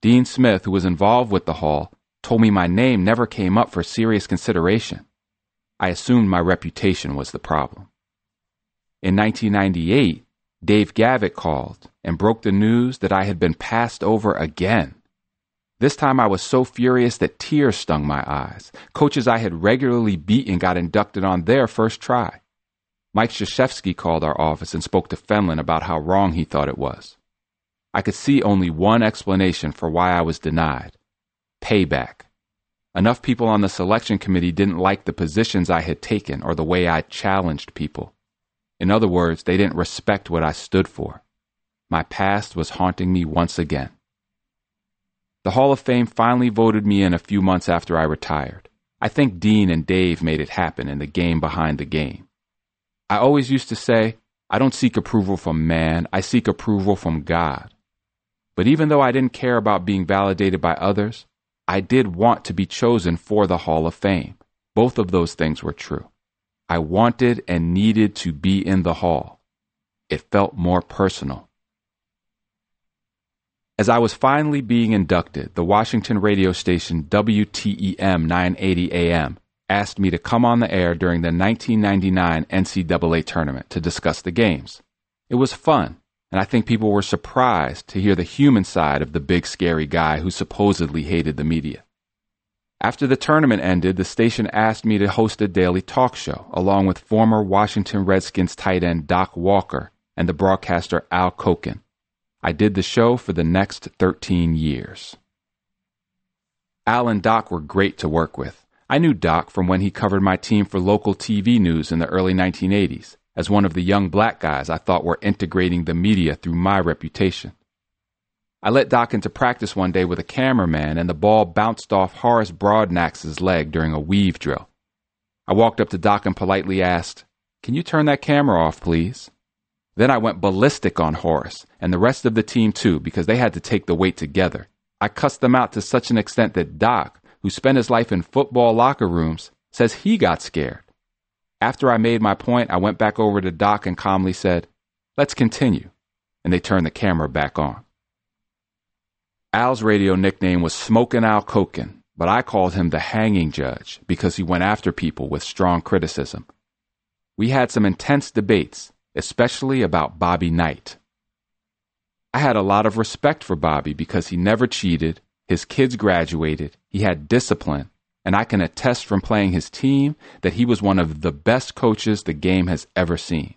Dean Smith, who was involved with the hall, told me my name never came up for serious consideration. I assumed my reputation was the problem. In 1998, Dave Gavitt called and broke the news that I had been passed over again. This time I was so furious that tears stung my eyes. Coaches I had regularly beaten got inducted on their first try. Mike Krzyzewski called our office and spoke to Fenlon about how wrong he thought it was. I could see only one explanation for why I was denied payback. Enough people on the selection committee didn't like the positions I had taken or the way I challenged people. In other words, they didn't respect what I stood for. My past was haunting me once again. The Hall of Fame finally voted me in a few months after I retired. I think Dean and Dave made it happen in the game behind the game. I always used to say, I don't seek approval from man, I seek approval from God. But even though I didn't care about being validated by others, I did want to be chosen for the Hall of Fame. Both of those things were true. I wanted and needed to be in the Hall. It felt more personal. As I was finally being inducted, the Washington radio station WTEM 980 AM asked me to come on the air during the 1999 NCAA tournament to discuss the games. It was fun and I think people were surprised to hear the human side of the big scary guy who supposedly hated the media. After the tournament ended, the station asked me to host a daily talk show along with former Washington Redskins tight end Doc Walker and the broadcaster Al Koken. I did the show for the next 13 years. Al and Doc were great to work with. I knew Doc from when he covered my team for local TV news in the early 1980s as one of the young black guys I thought were integrating the media through my reputation. I let Doc into practice one day with a cameraman, and the ball bounced off Horace Broadnax's leg during a weave drill. I walked up to Doc and politely asked, Can you turn that camera off, please? Then I went ballistic on Horace, and the rest of the team too, because they had to take the weight together. I cussed them out to such an extent that Doc, who spent his life in football locker rooms, says he got scared. After I made my point, I went back over to Doc and calmly said, Let's continue. And they turned the camera back on. Al's radio nickname was Smokin' Al Koken, but I called him the hanging judge because he went after people with strong criticism. We had some intense debates, especially about Bobby Knight. I had a lot of respect for Bobby because he never cheated, his kids graduated, he had discipline, and I can attest from playing his team that he was one of the best coaches the game has ever seen.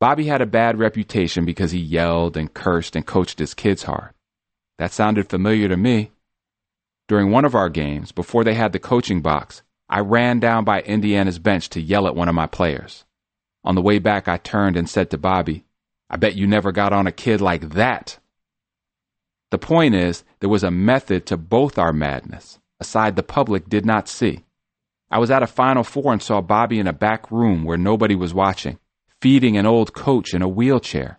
Bobby had a bad reputation because he yelled and cursed and coached his kids hard. That sounded familiar to me. During one of our games, before they had the coaching box, I ran down by Indiana's bench to yell at one of my players. On the way back, I turned and said to Bobby, I bet you never got on a kid like that. The point is, there was a method to both our madness, a side the public did not see. I was at a Final Four and saw Bobby in a back room where nobody was watching, feeding an old coach in a wheelchair.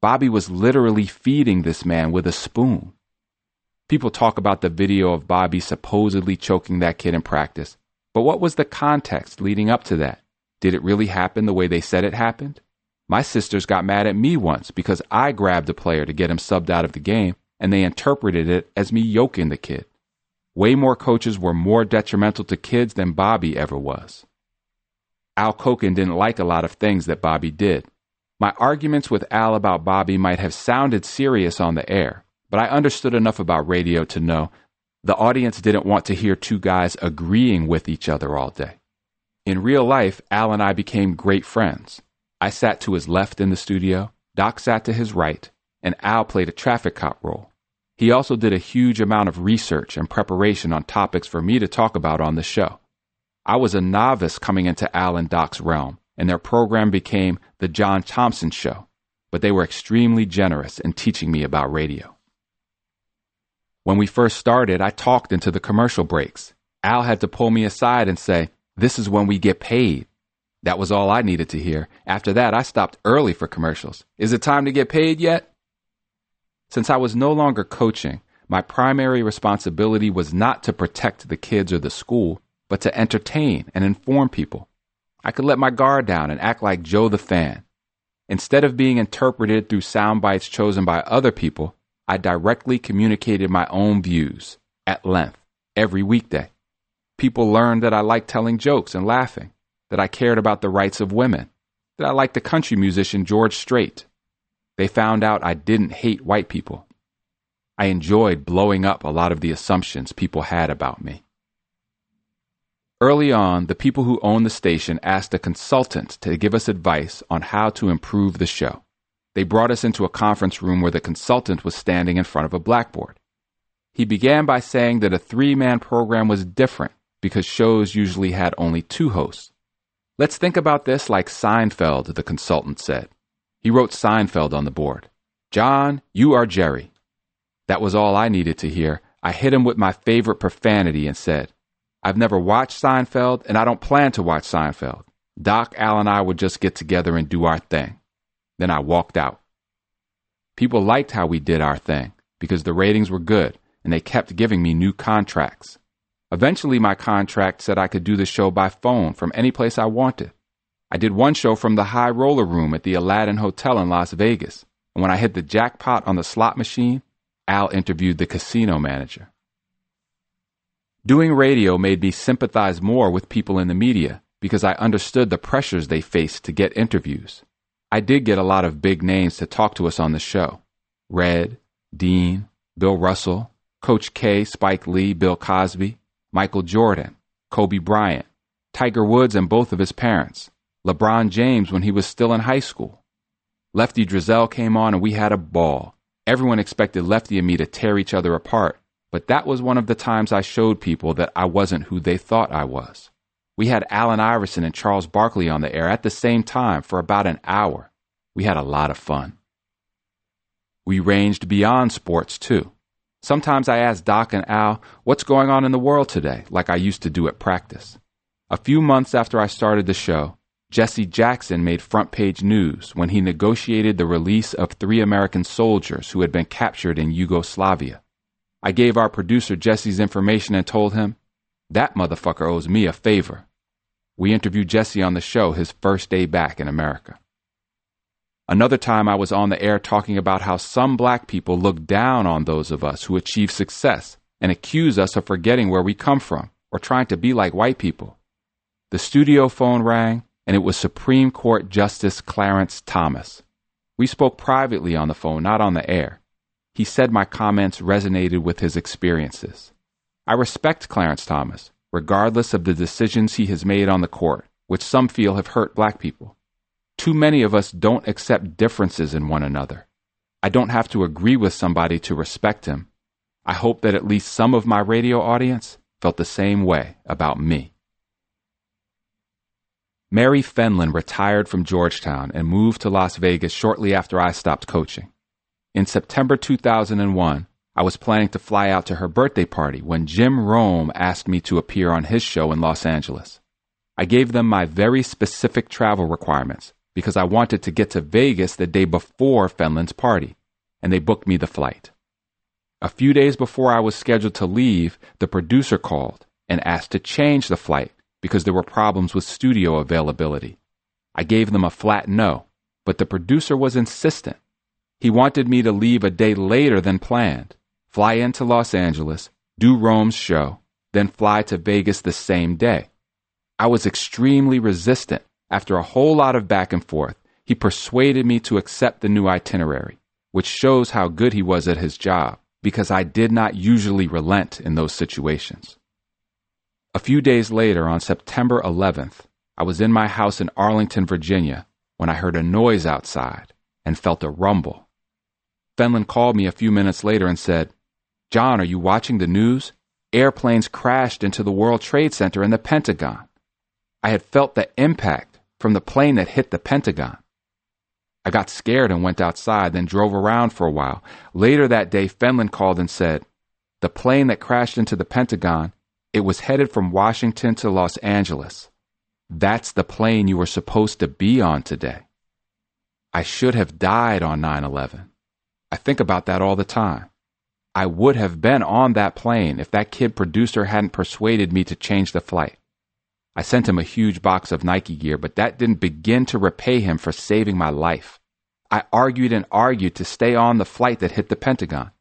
Bobby was literally feeding this man with a spoon. People talk about the video of Bobby supposedly choking that kid in practice, but what was the context leading up to that? Did it really happen the way they said it happened? My sisters got mad at me once because I grabbed a player to get him subbed out of the game, and they interpreted it as me yoking the kid. Way more coaches were more detrimental to kids than Bobby ever was. Al Koken didn't like a lot of things that Bobby did. My arguments with Al about Bobby might have sounded serious on the air, but I understood enough about radio to know the audience didn't want to hear two guys agreeing with each other all day. In real life, Al and I became great friends. I sat to his left in the studio, Doc sat to his right, and Al played a traffic cop role. He also did a huge amount of research and preparation on topics for me to talk about on the show. I was a novice coming into Al and Doc's realm, and their program became The John Thompson Show, but they were extremely generous in teaching me about radio. When we first started, I talked into the commercial breaks. Al had to pull me aside and say, This is when we get paid. That was all I needed to hear. After that, I stopped early for commercials. Is it time to get paid yet? Since I was no longer coaching, my primary responsibility was not to protect the kids or the school, but to entertain and inform people. I could let my guard down and act like Joe the fan. Instead of being interpreted through sound bites chosen by other people, I directly communicated my own views at length every weekday. People learned that I liked telling jokes and laughing, that I cared about the rights of women, that I liked the country musician George Strait. They found out I didn't hate white people. I enjoyed blowing up a lot of the assumptions people had about me. Early on, the people who owned the station asked a consultant to give us advice on how to improve the show. They brought us into a conference room where the consultant was standing in front of a blackboard. He began by saying that a three man program was different because shows usually had only two hosts. Let's think about this like Seinfeld, the consultant said. He wrote Seinfeld on the board. John, you are Jerry. That was all I needed to hear. I hit him with my favorite profanity and said, I've never watched Seinfeld, and I don't plan to watch Seinfeld. Doc, Al, and I would just get together and do our thing. Then I walked out. People liked how we did our thing because the ratings were good and they kept giving me new contracts. Eventually, my contract said I could do the show by phone from any place I wanted. I did one show from the high roller room at the Aladdin Hotel in Las Vegas, and when I hit the jackpot on the slot machine, Al interviewed the casino manager. Doing radio made me sympathize more with people in the media because I understood the pressures they faced to get interviews. I did get a lot of big names to talk to us on the show Red, Dean, Bill Russell, Coach K, Spike Lee, Bill Cosby, Michael Jordan, Kobe Bryant, Tiger Woods and both of his parents, LeBron James when he was still in high school. Lefty Driesell came on and we had a ball. Everyone expected Lefty and me to tear each other apart, but that was one of the times I showed people that I wasn't who they thought I was. We had Allen Iverson and Charles Barkley on the air at the same time for about an hour. We had a lot of fun. We ranged beyond sports, too. Sometimes I asked Doc and Al, what's going on in the world today, like I used to do at practice. A few months after I started the show, Jesse Jackson made front page news when he negotiated the release of three American soldiers who had been captured in Yugoslavia. I gave our producer Jesse's information and told him, that motherfucker owes me a favor. We interviewed Jesse on the show his first day back in America. Another time I was on the air talking about how some black people look down on those of us who achieve success and accuse us of forgetting where we come from or trying to be like white people. The studio phone rang and it was Supreme Court Justice Clarence Thomas. We spoke privately on the phone, not on the air. He said my comments resonated with his experiences. I respect Clarence Thomas, regardless of the decisions he has made on the court, which some feel have hurt black people. Too many of us don't accept differences in one another. I don't have to agree with somebody to respect him. I hope that at least some of my radio audience felt the same way about me. Mary Fenlon retired from Georgetown and moved to Las Vegas shortly after I stopped coaching. In September 2001, I was planning to fly out to her birthday party when Jim Rome asked me to appear on his show in Los Angeles. I gave them my very specific travel requirements because I wanted to get to Vegas the day before Fenlon's party, and they booked me the flight. A few days before I was scheduled to leave, the producer called and asked to change the flight because there were problems with studio availability. I gave them a flat no, but the producer was insistent. He wanted me to leave a day later than planned, fly into Los Angeles, do Rome's show, then fly to Vegas the same day. I was extremely resistant. After a whole lot of back and forth, he persuaded me to accept the new itinerary, which shows how good he was at his job, because I did not usually relent in those situations. A few days later, on September 11th, I was in my house in Arlington, Virginia, when I heard a noise outside and felt a rumble. Fenlon called me a few minutes later and said, John, are you watching the news? Airplanes crashed into the World Trade Center and the Pentagon. I had felt the impact from the plane that hit the Pentagon. I got scared and went outside, then drove around for a while. Later that day, Fenlon called and said, The plane that crashed into the Pentagon, it was headed from Washington to Los Angeles. That's the plane you were supposed to be on today. I should have died on 9 11. I think about that all the time. I would have been on that plane if that kid producer hadn't persuaded me to change the flight. I sent him a huge box of Nike gear, but that didn't begin to repay him for saving my life. I argued and argued to stay on the flight that hit the Pentagon,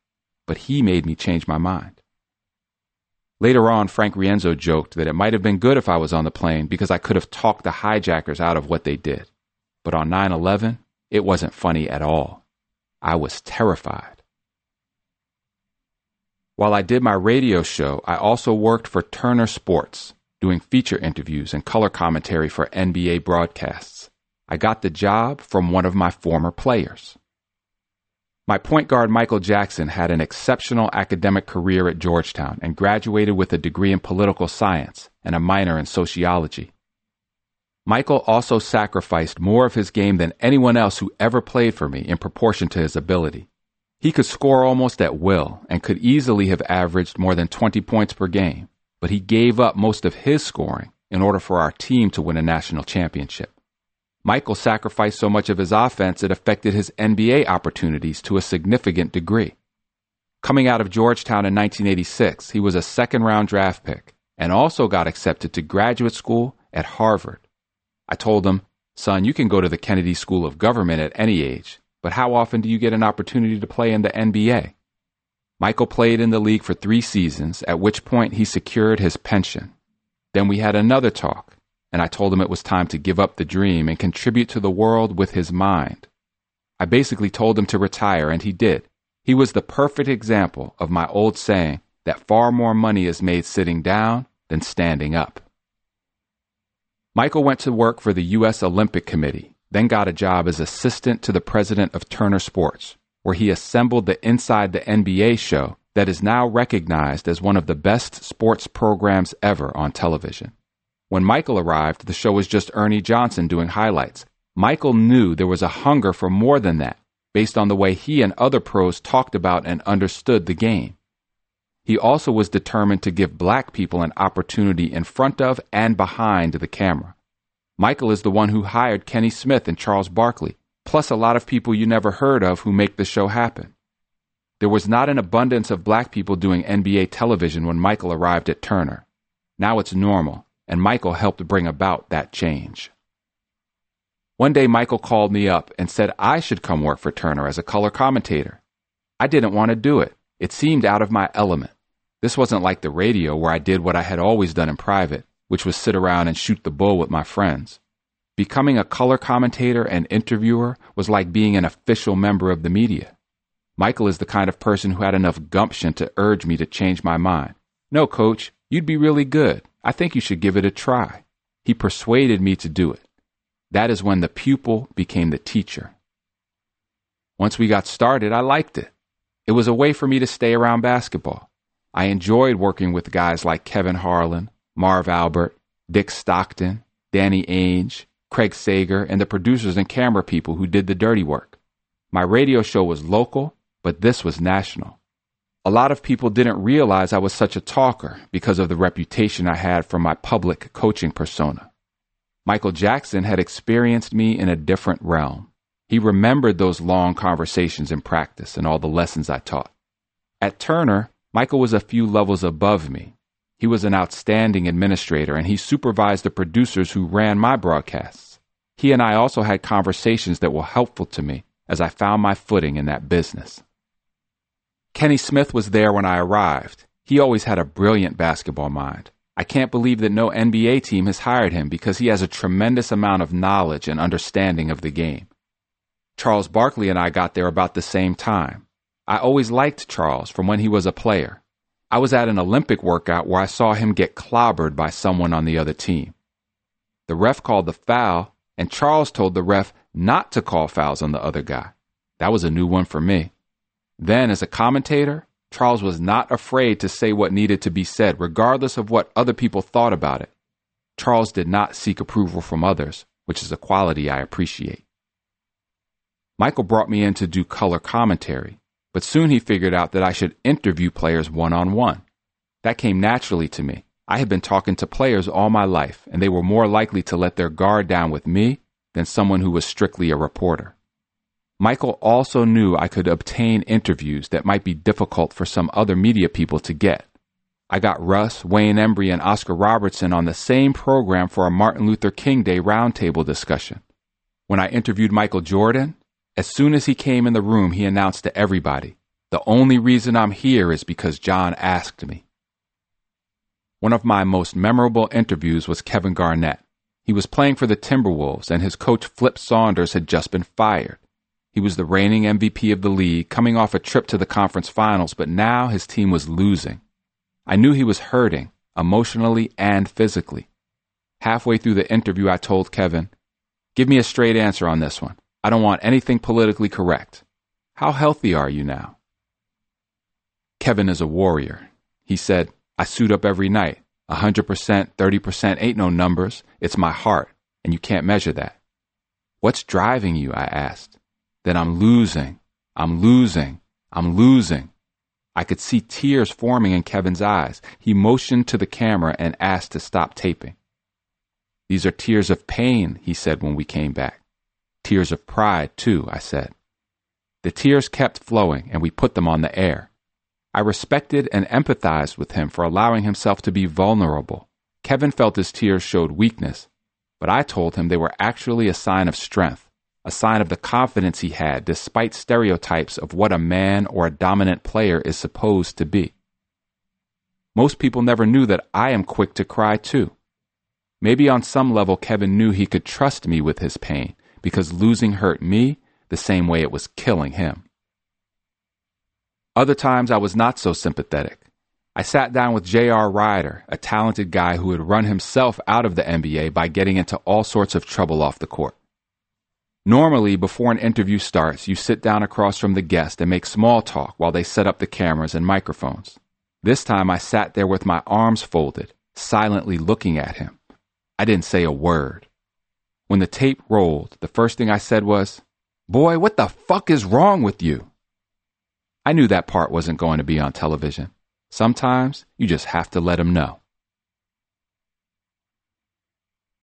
but he made me change my mind. Later on, Frank Rienzo joked that it might have been good if I was on the plane because I could have talked the hijackers out of what they did. But on 9 11, it wasn't funny at all. I was terrified. While I did my radio show, I also worked for Turner Sports, doing feature interviews and color commentary for NBA broadcasts. I got the job from one of my former players. My point guard Michael Jackson had an exceptional academic career at Georgetown and graduated with a degree in political science and a minor in sociology. Michael also sacrificed more of his game than anyone else who ever played for me in proportion to his ability. He could score almost at will and could easily have averaged more than 20 points per game, but he gave up most of his scoring in order for our team to win a national championship. Michael sacrificed so much of his offense it affected his NBA opportunities to a significant degree. Coming out of Georgetown in 1986, he was a second round draft pick and also got accepted to graduate school at Harvard. I told him, son, you can go to the Kennedy School of Government at any age, but how often do you get an opportunity to play in the NBA? Michael played in the league for three seasons, at which point he secured his pension. Then we had another talk, and I told him it was time to give up the dream and contribute to the world with his mind. I basically told him to retire, and he did. He was the perfect example of my old saying that far more money is made sitting down than standing up. Michael went to work for the U.S. Olympic Committee, then got a job as assistant to the president of Turner Sports, where he assembled the Inside the NBA show that is now recognized as one of the best sports programs ever on television. When Michael arrived, the show was just Ernie Johnson doing highlights. Michael knew there was a hunger for more than that, based on the way he and other pros talked about and understood the game. He also was determined to give black people an opportunity in front of and behind the camera. Michael is the one who hired Kenny Smith and Charles Barkley, plus a lot of people you never heard of who make the show happen. There was not an abundance of black people doing NBA television when Michael arrived at Turner. Now it's normal, and Michael helped bring about that change. One day, Michael called me up and said I should come work for Turner as a color commentator. I didn't want to do it. It seemed out of my element. This wasn't like the radio where I did what I had always done in private, which was sit around and shoot the bull with my friends. Becoming a color commentator and interviewer was like being an official member of the media. Michael is the kind of person who had enough gumption to urge me to change my mind. No, coach, you'd be really good. I think you should give it a try. He persuaded me to do it. That is when the pupil became the teacher. Once we got started, I liked it. It was a way for me to stay around basketball. I enjoyed working with guys like Kevin Harlan, Marv Albert, Dick Stockton, Danny Ainge, Craig Sager, and the producers and camera people who did the dirty work. My radio show was local, but this was national. A lot of people didn't realize I was such a talker because of the reputation I had from my public coaching persona. Michael Jackson had experienced me in a different realm. He remembered those long conversations in practice and all the lessons I taught. At Turner, Michael was a few levels above me. He was an outstanding administrator and he supervised the producers who ran my broadcasts. He and I also had conversations that were helpful to me as I found my footing in that business. Kenny Smith was there when I arrived. He always had a brilliant basketball mind. I can't believe that no NBA team has hired him because he has a tremendous amount of knowledge and understanding of the game. Charles Barkley and I got there about the same time. I always liked Charles from when he was a player. I was at an Olympic workout where I saw him get clobbered by someone on the other team. The ref called the foul, and Charles told the ref not to call fouls on the other guy. That was a new one for me. Then, as a commentator, Charles was not afraid to say what needed to be said, regardless of what other people thought about it. Charles did not seek approval from others, which is a quality I appreciate. Michael brought me in to do color commentary, but soon he figured out that I should interview players one on one. That came naturally to me. I had been talking to players all my life, and they were more likely to let their guard down with me than someone who was strictly a reporter. Michael also knew I could obtain interviews that might be difficult for some other media people to get. I got Russ, Wayne Embry, and Oscar Robertson on the same program for a Martin Luther King Day roundtable discussion. When I interviewed Michael Jordan, as soon as he came in the room, he announced to everybody, The only reason I'm here is because John asked me. One of my most memorable interviews was Kevin Garnett. He was playing for the Timberwolves, and his coach Flip Saunders had just been fired. He was the reigning MVP of the league, coming off a trip to the conference finals, but now his team was losing. I knew he was hurting, emotionally and physically. Halfway through the interview, I told Kevin, Give me a straight answer on this one. I don't want anything politically correct. How healthy are you now? Kevin is a warrior. He said, I suit up every night. A 100%, 30% ain't no numbers. It's my heart, and you can't measure that. What's driving you? I asked that I'm losing, I'm losing, I'm losing. I could see tears forming in Kevin's eyes. He motioned to the camera and asked to stop taping. These are tears of pain, he said when we came back. Tears of pride, too, I said. The tears kept flowing, and we put them on the air. I respected and empathized with him for allowing himself to be vulnerable. Kevin felt his tears showed weakness, but I told him they were actually a sign of strength a sign of the confidence he had despite stereotypes of what a man or a dominant player is supposed to be. Most people never knew that I am quick to cry too. Maybe on some level Kevin knew he could trust me with his pain because losing hurt me the same way it was killing him. Other times I was not so sympathetic. I sat down with J.R. Rider, a talented guy who had run himself out of the NBA by getting into all sorts of trouble off the court. Normally, before an interview starts, you sit down across from the guest and make small talk while they set up the cameras and microphones. This time I sat there with my arms folded, silently looking at him. I didn't say a word. When the tape rolled, the first thing I said was, Boy, what the fuck is wrong with you? I knew that part wasn't going to be on television. Sometimes you just have to let them know.